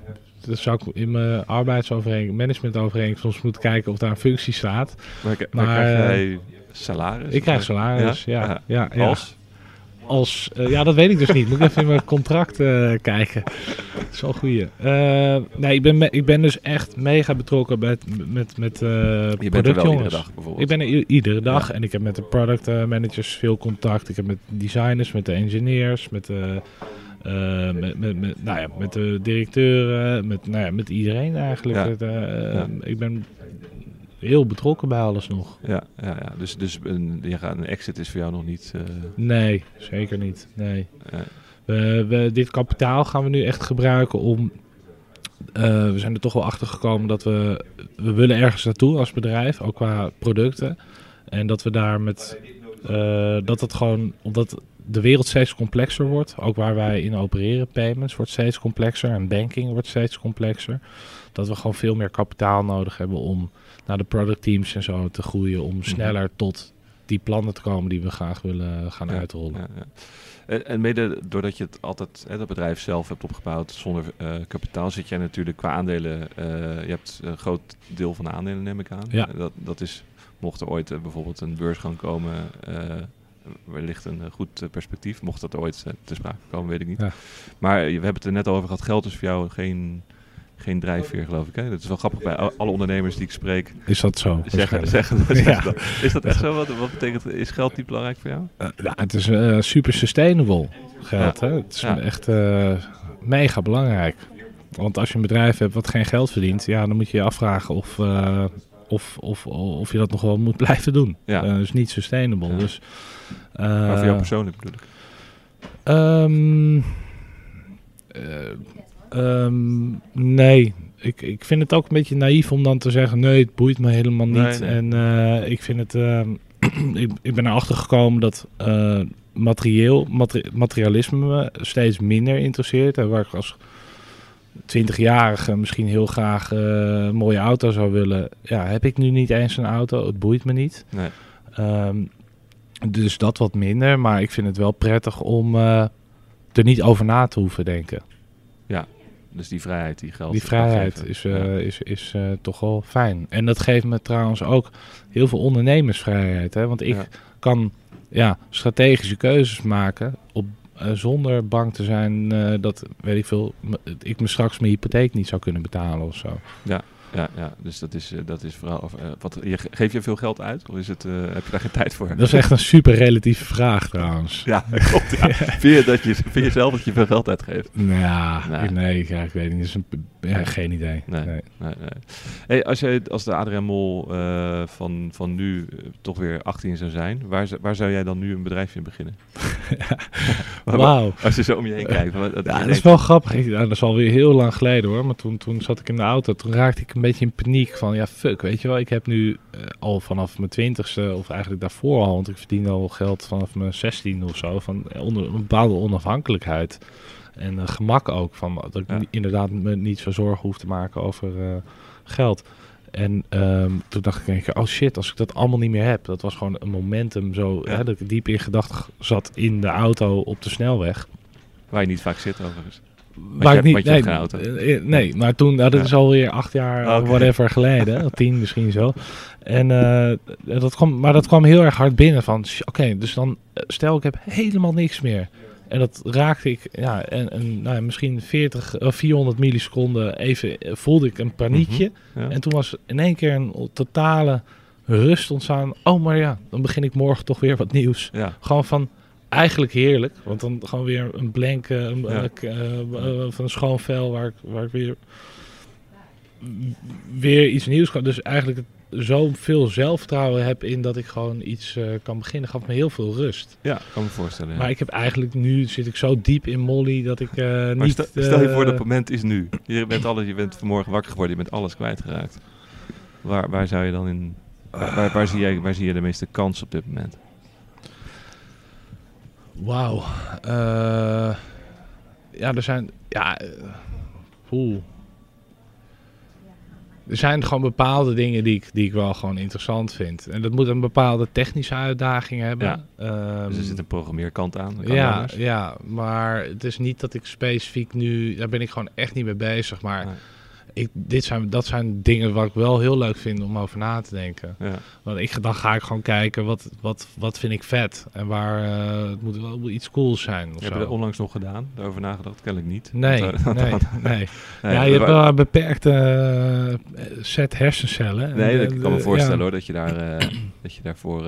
Dat zou ik in mijn arbeidsovereenkomst, managementovereenkomst soms moeten kijken of daar een functie staat. Maar, maar Maar, krijg eh, jij salaris? Ik krijg salaris, ja. ja, ja, ja. Als? Als, eh, ja, dat weet ik dus niet. Moet ik even in mijn contract eh, kijken. Dat is wel een goeie. Eh, nee, ik ben, me- ik ben dus echt mega betrokken met, met, met Je bent er wel productjongens. iedere dag bijvoorbeeld. Ik ben er iedere dag Ja. en ik heb met de product managers veel contact. Ik heb met designers, met de engineers, met de, met, met, met, nou ja, met de directeuren, met, nou ja, met iedereen eigenlijk. Ja. Het, Ja. Ik ben heel betrokken bij alles nog. Ja, ja, ja. dus, dus een, gaat, een exit is voor jou nog niet... eh, Nee, zeker niet. Nee. We, we, dit kapitaal gaan we nu echt gebruiken om. eh, we zijn er toch wel achter gekomen dat we. We willen ergens naartoe als bedrijf, ook qua producten. En dat we daar met. eh, dat het gewoon. Omdat de wereld steeds complexer wordt. Ook waar wij in opereren. Payments wordt steeds complexer. En banking wordt steeds complexer. Dat we gewoon veel meer kapitaal nodig hebben om naar de productteams en zo te groeien. Om sneller tot die plannen te komen die we graag willen gaan Ja, uitrollen. Ja, ja. En, en mede doordat je het altijd, hè, dat bedrijf zelf hebt opgebouwd zonder eh, kapitaal, zit jij natuurlijk qua aandelen, eh, je hebt een groot deel van de aandelen neem ik aan. Ja. Dat, dat is, mocht er ooit eh, bijvoorbeeld een beursgang komen, wellicht een goed perspectief. Mocht dat ooit te sprake komen, weet ik niet. Ja. Maar je- we hebben het er net over gehad, geld is voor jou geen, geen drijfveer geloof ik. Hè? Dat is wel grappig bij al- alle ondernemers die ik spreek. Is dat zo? Zeggen, zeggen, zeggen Ja. dat. Is dat echt zo? Wat, wat betekent, is geld niet belangrijk voor jou? Eh, ja, het is eh, super sustainable geld. Hè? Het is Ja. echt eh, mega belangrijk. Want als je een bedrijf hebt wat geen geld verdient, ja, dan moet je je afvragen of, of, of, of je dat nog wel moet blijven doen. Ja. Dus niet sustainable. Dus, maar voor jou persoonlijk bedoel ik. Ehm, eh, ehm, nee, ik, ik vind het ook een beetje naïef om dan te zeggen: nee, het boeit me helemaal niet. Nee, nee. En eh, ik vind het. ehm, ik, ik ben erachter gekomen dat eh, materieel, materi- materialisme me steeds minder interesseert. En waar ik als 20-jarige misschien heel graag eh, een mooie auto zou willen. Ja, heb ik nu niet eens een auto. Het boeit me niet. Nee. Ehm, dus dat wat minder, maar ik vind het wel prettig om er niet over na te hoeven denken. Dus die vrijheid die geld Die vrijheid geven. is, Ja. eh, is, is eh, toch wel fijn. En dat geeft me trouwens ook heel veel ondernemersvrijheid. Hè? Want ik Ja. kan ja, strategische keuzes maken op, eh, zonder bang te zijn eh, dat, weet ik veel, ik me straks mijn hypotheek niet zou kunnen betalen of zo. Ja, ja, dus dat is, eh, dat is vooral... of, eh, wat, je, ge- geef je veel geld uit? Of is het, eh, heb je daar geen tijd voor? Dat is echt een super relatieve vraag trouwens. Ja, klopt. Ja. Vind, je dat je, vind je zelf dat je veel geld uitgeeft? Nou, ja, Nee. ik- nee, ja, ik weet niet. Dat is een, ja, geen idee. Nee. Nee. Hey, als jij als de Adriaan Mol van, van nu toch weer 18 zou zijn, waar, zou- waar zou jij dan nu een bedrijfje in beginnen? Wauw. Als je zo om je heen kijkt. dat Ja, is wel grappig. Ja, dat is alweer heel lang geleden hoor. Maar toen, toen zat ik in de auto. Toen raakte ik een beetje in paniek van ja, fuck, weet je wel. Ik heb nu eh, al vanaf mijn twintigste, of eigenlijk daarvoor al, want ik verdien al geld vanaf mijn 16 of zo, van eh, onder, een bepaalde onafhankelijkheid. En eh, gemak ook, van dat ik Ja. inderdaad me niet zo zorgen hoef te maken over geld. En ehm, toen dacht ik, keer, oh shit, als ik dat allemaal niet meer heb. Dat was gewoon een momentum zo, Ja. hè, dat ik diep in gedachten zat in de auto op de snelweg. Waar je niet vaak zit overigens. Waar je- ik niet, nee, auto. eh, eh, nee, maar toen, nou, dat is alweer acht jaar, whatever geleden, tien misschien zo. En eh, dat kwam, maar dat kwam heel erg hard binnen van, oké, dus dan, stel ik heb helemaal niks meer. En dat raakte ik, ja, en, en nou, ja, misschien 40 of 400 milliseconden even voelde ik een paniekje. Ja. En toen was in één keer een totale rust ontstaan. Oh, maar ja, dan begin ik morgen toch weer wat nieuws. ja. Gewoon van eigenlijk heerlijk. Want dan gewoon weer een blank eh, een, Ja. eh, eh, van een schoon vel waar ik, waar ik weer, weer iets nieuws kan. Dus eigenlijk zoveel zelfvertrouwen heb in dat ik gewoon iets kan beginnen. Gaf me heel veel rust. ja, kan me voorstellen. ja. Maar ik heb eigenlijk nu zit ik zo diep in Molly dat ik niet. stel, stel je voor, dat moment is nu. Je bent, alles, je bent vanmorgen wakker geworden, je bent alles kwijtgeraakt. Waar, waar zou je dan in... Waar, waar, waar zie jij, waar zie je de meeste kans op dit moment? Wauw. Eh, ja, er zijn. Ja. eh, Oeh. Er zijn gewoon bepaalde dingen die ik, die ik wel gewoon interessant vind. En dat moet een bepaalde technische uitdaging hebben. Ja. Ehm, Dus er zit een programmeerkant aan. ja, anders. ja, maar het is niet dat ik specifiek nu... Daar ben ik gewoon echt niet mee bezig. Maar Nee. Ik, dit zijn, dat zijn dingen waar ik wel heel leuk vind om over na te denken. Ja. Want ik, dan ga ik gewoon kijken, wat, wat, wat vind ik vet? En waar eh, het moet wel iets cools zijn of Heb je dat onlangs nog gedaan? Daarover nagedacht? Kennelijk niet. Nee, Want, eh, nee, nee. nee, ja, je hebt wel een beperkte eh, set hersencellen. Nee, dat eh, kan me voorstellen ja. hoor, dat je, daar, dat je daarvoor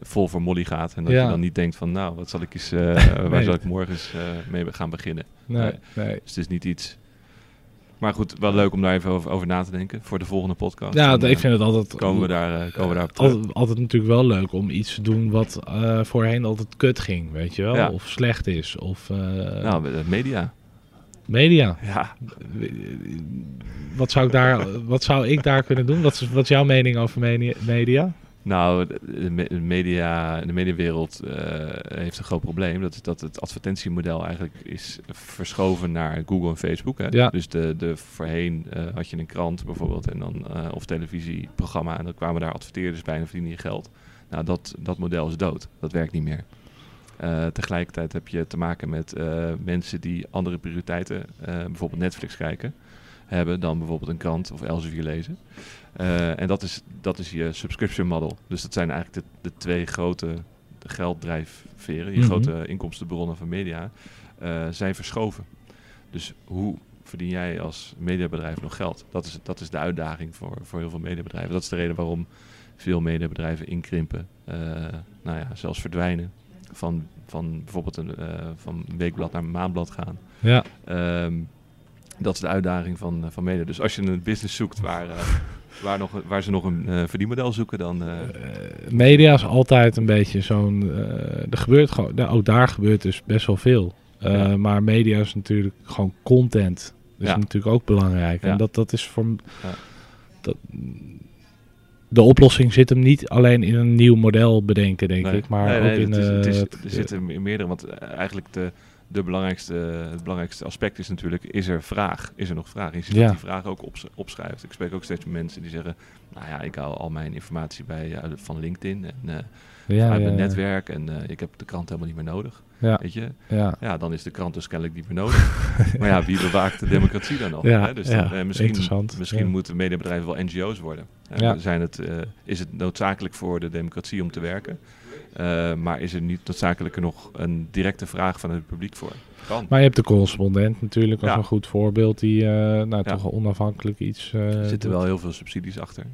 vol voor Molly gaat. En dat Ja. je dan niet denkt van, nou, wat zal ik eens, waar zal ik morgen eens eh, mee gaan beginnen. Nee, nee. Dus het is niet iets... Maar goed, wel leuk om daar even over, over na te denken voor de volgende podcast. Ja, ik eh, vind het altijd... Komen we daar, eh, komen we daar op terug. altijd, altijd natuurlijk wel leuk om iets te doen wat eh, voorheen altijd kut ging, weet je wel? Ja. Of slecht is, of Nou, media. media. Ja, Wat zou, ik daar, wat zou ik daar kunnen doen? Wat is, wat is jouw mening over media? Nou, de, de me- de media, de mediawereld eh, heeft een groot probleem. Dat is dat het advertentiemodel eigenlijk is verschoven naar Google en Facebook. Hè? Ja. Dus de, de, voorheen eh, had je een krant bijvoorbeeld en dan, eh, of televisieprogramma en dan kwamen daar adverteerders bij en verdienen je geld. Nou, dat, dat model is dood. Dat werkt niet meer. Tegelijkertijd heb je te maken met mensen die andere prioriteiten, bijvoorbeeld Netflix kijken, hebben dan bijvoorbeeld een krant of Elsevier lezen. Eh, en dat is, dat is je subscription model. Dus dat zijn eigenlijk de, de twee grote gelddrijfveren, je Mhm. grote inkomstenbronnen van media, eh, zijn verschoven. Dus hoe verdien jij als mediabedrijf nog geld? Dat is, dat is de uitdaging voor, voor heel veel mediabedrijven. Dat is de reden waarom veel mediabedrijven inkrimpen, eh, nou ja, zelfs verdwijnen. Van, van bijvoorbeeld een, van een weekblad naar een maandblad gaan. Ja, Ehm, dat is de uitdaging van, van media. Dus als je een business zoekt waar, waar, nog, waar ze nog een eh, verdienmodel zoeken, dan... eh, Eh, media is altijd een beetje zo'n. er gebeurt gewoon. nou, ook daar gebeurt dus best wel veel. Ja. Maar media is natuurlijk gewoon content. Dat is Ja. natuurlijk ook belangrijk. En dat, dat is voor. Dat, de oplossing zit hem niet alleen in een nieuw model bedenken, denk nee. ik. Maar Nee, ook in. het is, het is, er zitten me- meerdere, want eigenlijk de, de belangrijkste, het belangrijkste aspect is natuurlijk, is er vraag? Is er nog vraag? Ja. dat die vraag ook ops- opschuift. Ik spreek ook steeds met mensen die zeggen, nou ja, ik haal al mijn informatie bij, eh, van LinkedIn en eh, ja, uit ja, mijn netwerk en eh, ik heb de krant helemaal niet meer nodig. Ja, Weet je? ja. Ja, dan is de krant dus kennelijk niet meer nodig. maar ja, wie bewaakt de democratie dan nog? Ja, hè? Dus dan, misschien, interessant, misschien moeten mediabedrijven wel NGO's worden. Ja. zijn het, is het noodzakelijk voor de democratie om te werken? Uh, maar is er niet noodzakelijk nog een directe vraag van het publiek voor? Kan. Maar je hebt de correspondent natuurlijk als een goed voorbeeld die uh, nou, ja. toch onafhankelijk iets. Uh, er zitten wel heel veel subsidies achter.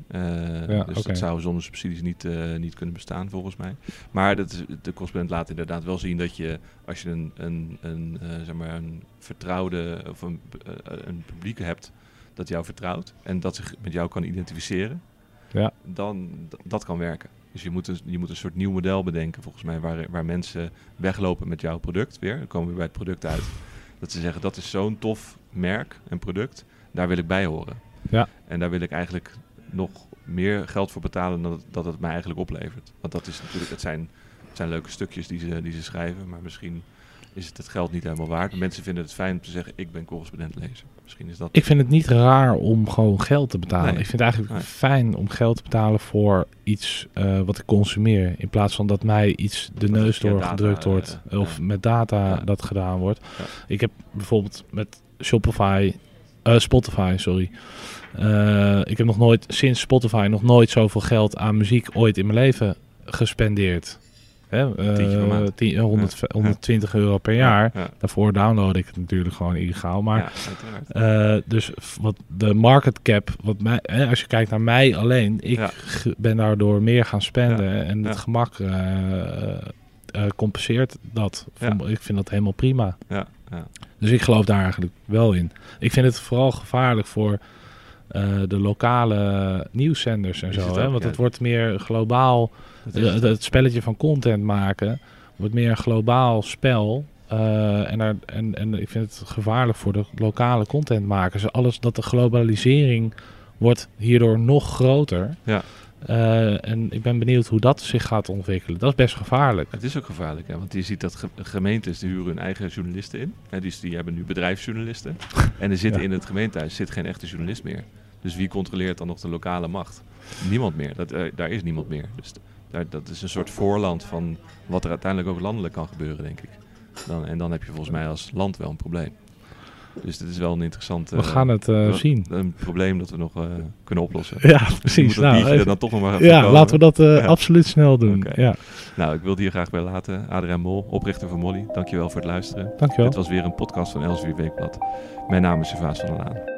Ja, dus dat zou zonder subsidies niet, niet kunnen bestaan volgens mij. Maar dat is, de correspondent laat inderdaad wel zien dat je als je een, een, een, zeg maar een vertrouwde of een, een publiek hebt dat jou vertrouwt en dat zich met jou kan identificeren, ja. dan dat kan werken. Dus je moet, een, je moet een soort nieuw model bedenken, volgens mij, waar, waar mensen weglopen met jouw product weer. Dan komen we bij het product uit. Dat ze zeggen, dat is zo'n tof merk en product, daar wil ik bij horen. Ja. En daar wil ik eigenlijk nog meer geld voor betalen dan dat het mij eigenlijk oplevert. Want dat is natuurlijk, het zijn, het zijn leuke stukjes die ze, die ze schrijven, maar misschien is het het geld niet helemaal waard. Mensen vinden het fijn om te zeggen, ik ben correspondent lezer. Misschien is dat... Ik vind het niet raar om gewoon geld te betalen. Ik vind het eigenlijk fijn om geld te betalen voor iets uh, wat ik consumeer. In plaats van dat mij iets de neus door gedrukt wordt. Uh, of met data dat gedaan wordt. Ik heb bijvoorbeeld met Shopify, uh, Spotify, sorry. ik heb nog nooit, sinds Spotify, nog nooit zoveel geld aan muziek ooit in mijn leven gespendeerd. Hè, uh, 10, 100, 120 euro per jaar. Daarvoor download ik het natuurlijk gewoon illegaal. Maar uh, dus wat de market cap, wat mij, hè, als je kijkt naar mij alleen, ik ben daardoor meer gaan spenden en het gemak uh, compenseert dat. Ik vind dat helemaal prima. Dus ik geloof daar eigenlijk wel in. Ik vind het vooral gevaarlijk voor de lokale nieuwszenders en zo. Hè? Want het wordt meer globaal het, het, spelletje van content maken wordt meer een globaal spel. Uh, en, er, en, en ik vind het gevaarlijk voor de lokale contentmakers. Alles dat de globalisering wordt hierdoor nog groter. Ja. Uh, en ik ben benieuwd hoe dat zich gaat ontwikkelen. Dat is best gevaarlijk. Het is ook gevaarlijk, hè? want je ziet dat gemeentes die huren hun eigen journalisten in. Hè, die, die hebben nu bedrijfsjournalisten. en er zit in het gemeentehuis zit geen echte journalist meer. Dus wie controleert dan nog de lokale macht? Niemand meer. Dat, uh, daar is niemand meer. Dus dat is een soort voorland van wat er uiteindelijk ook landelijk kan gebeuren, denk ik. Dan, en dan heb je volgens mij als land wel een probleem. Dus dit is wel een interessant... We gaan het uh, zien. Een probleem dat we nog uh, kunnen oplossen. Ja, precies. Nou, dan toch nog maar ja, laten we dat uh, ja. absoluut snel doen. Okay. Ja. Nou, ik wil hier graag bij laten. Adriaan Mol, oprichter van Molly. Dankjewel voor het luisteren. Dankjewel. Dit was weer een podcast van Elsevier Weekblad. Mijn naam is Servaas van der Laan.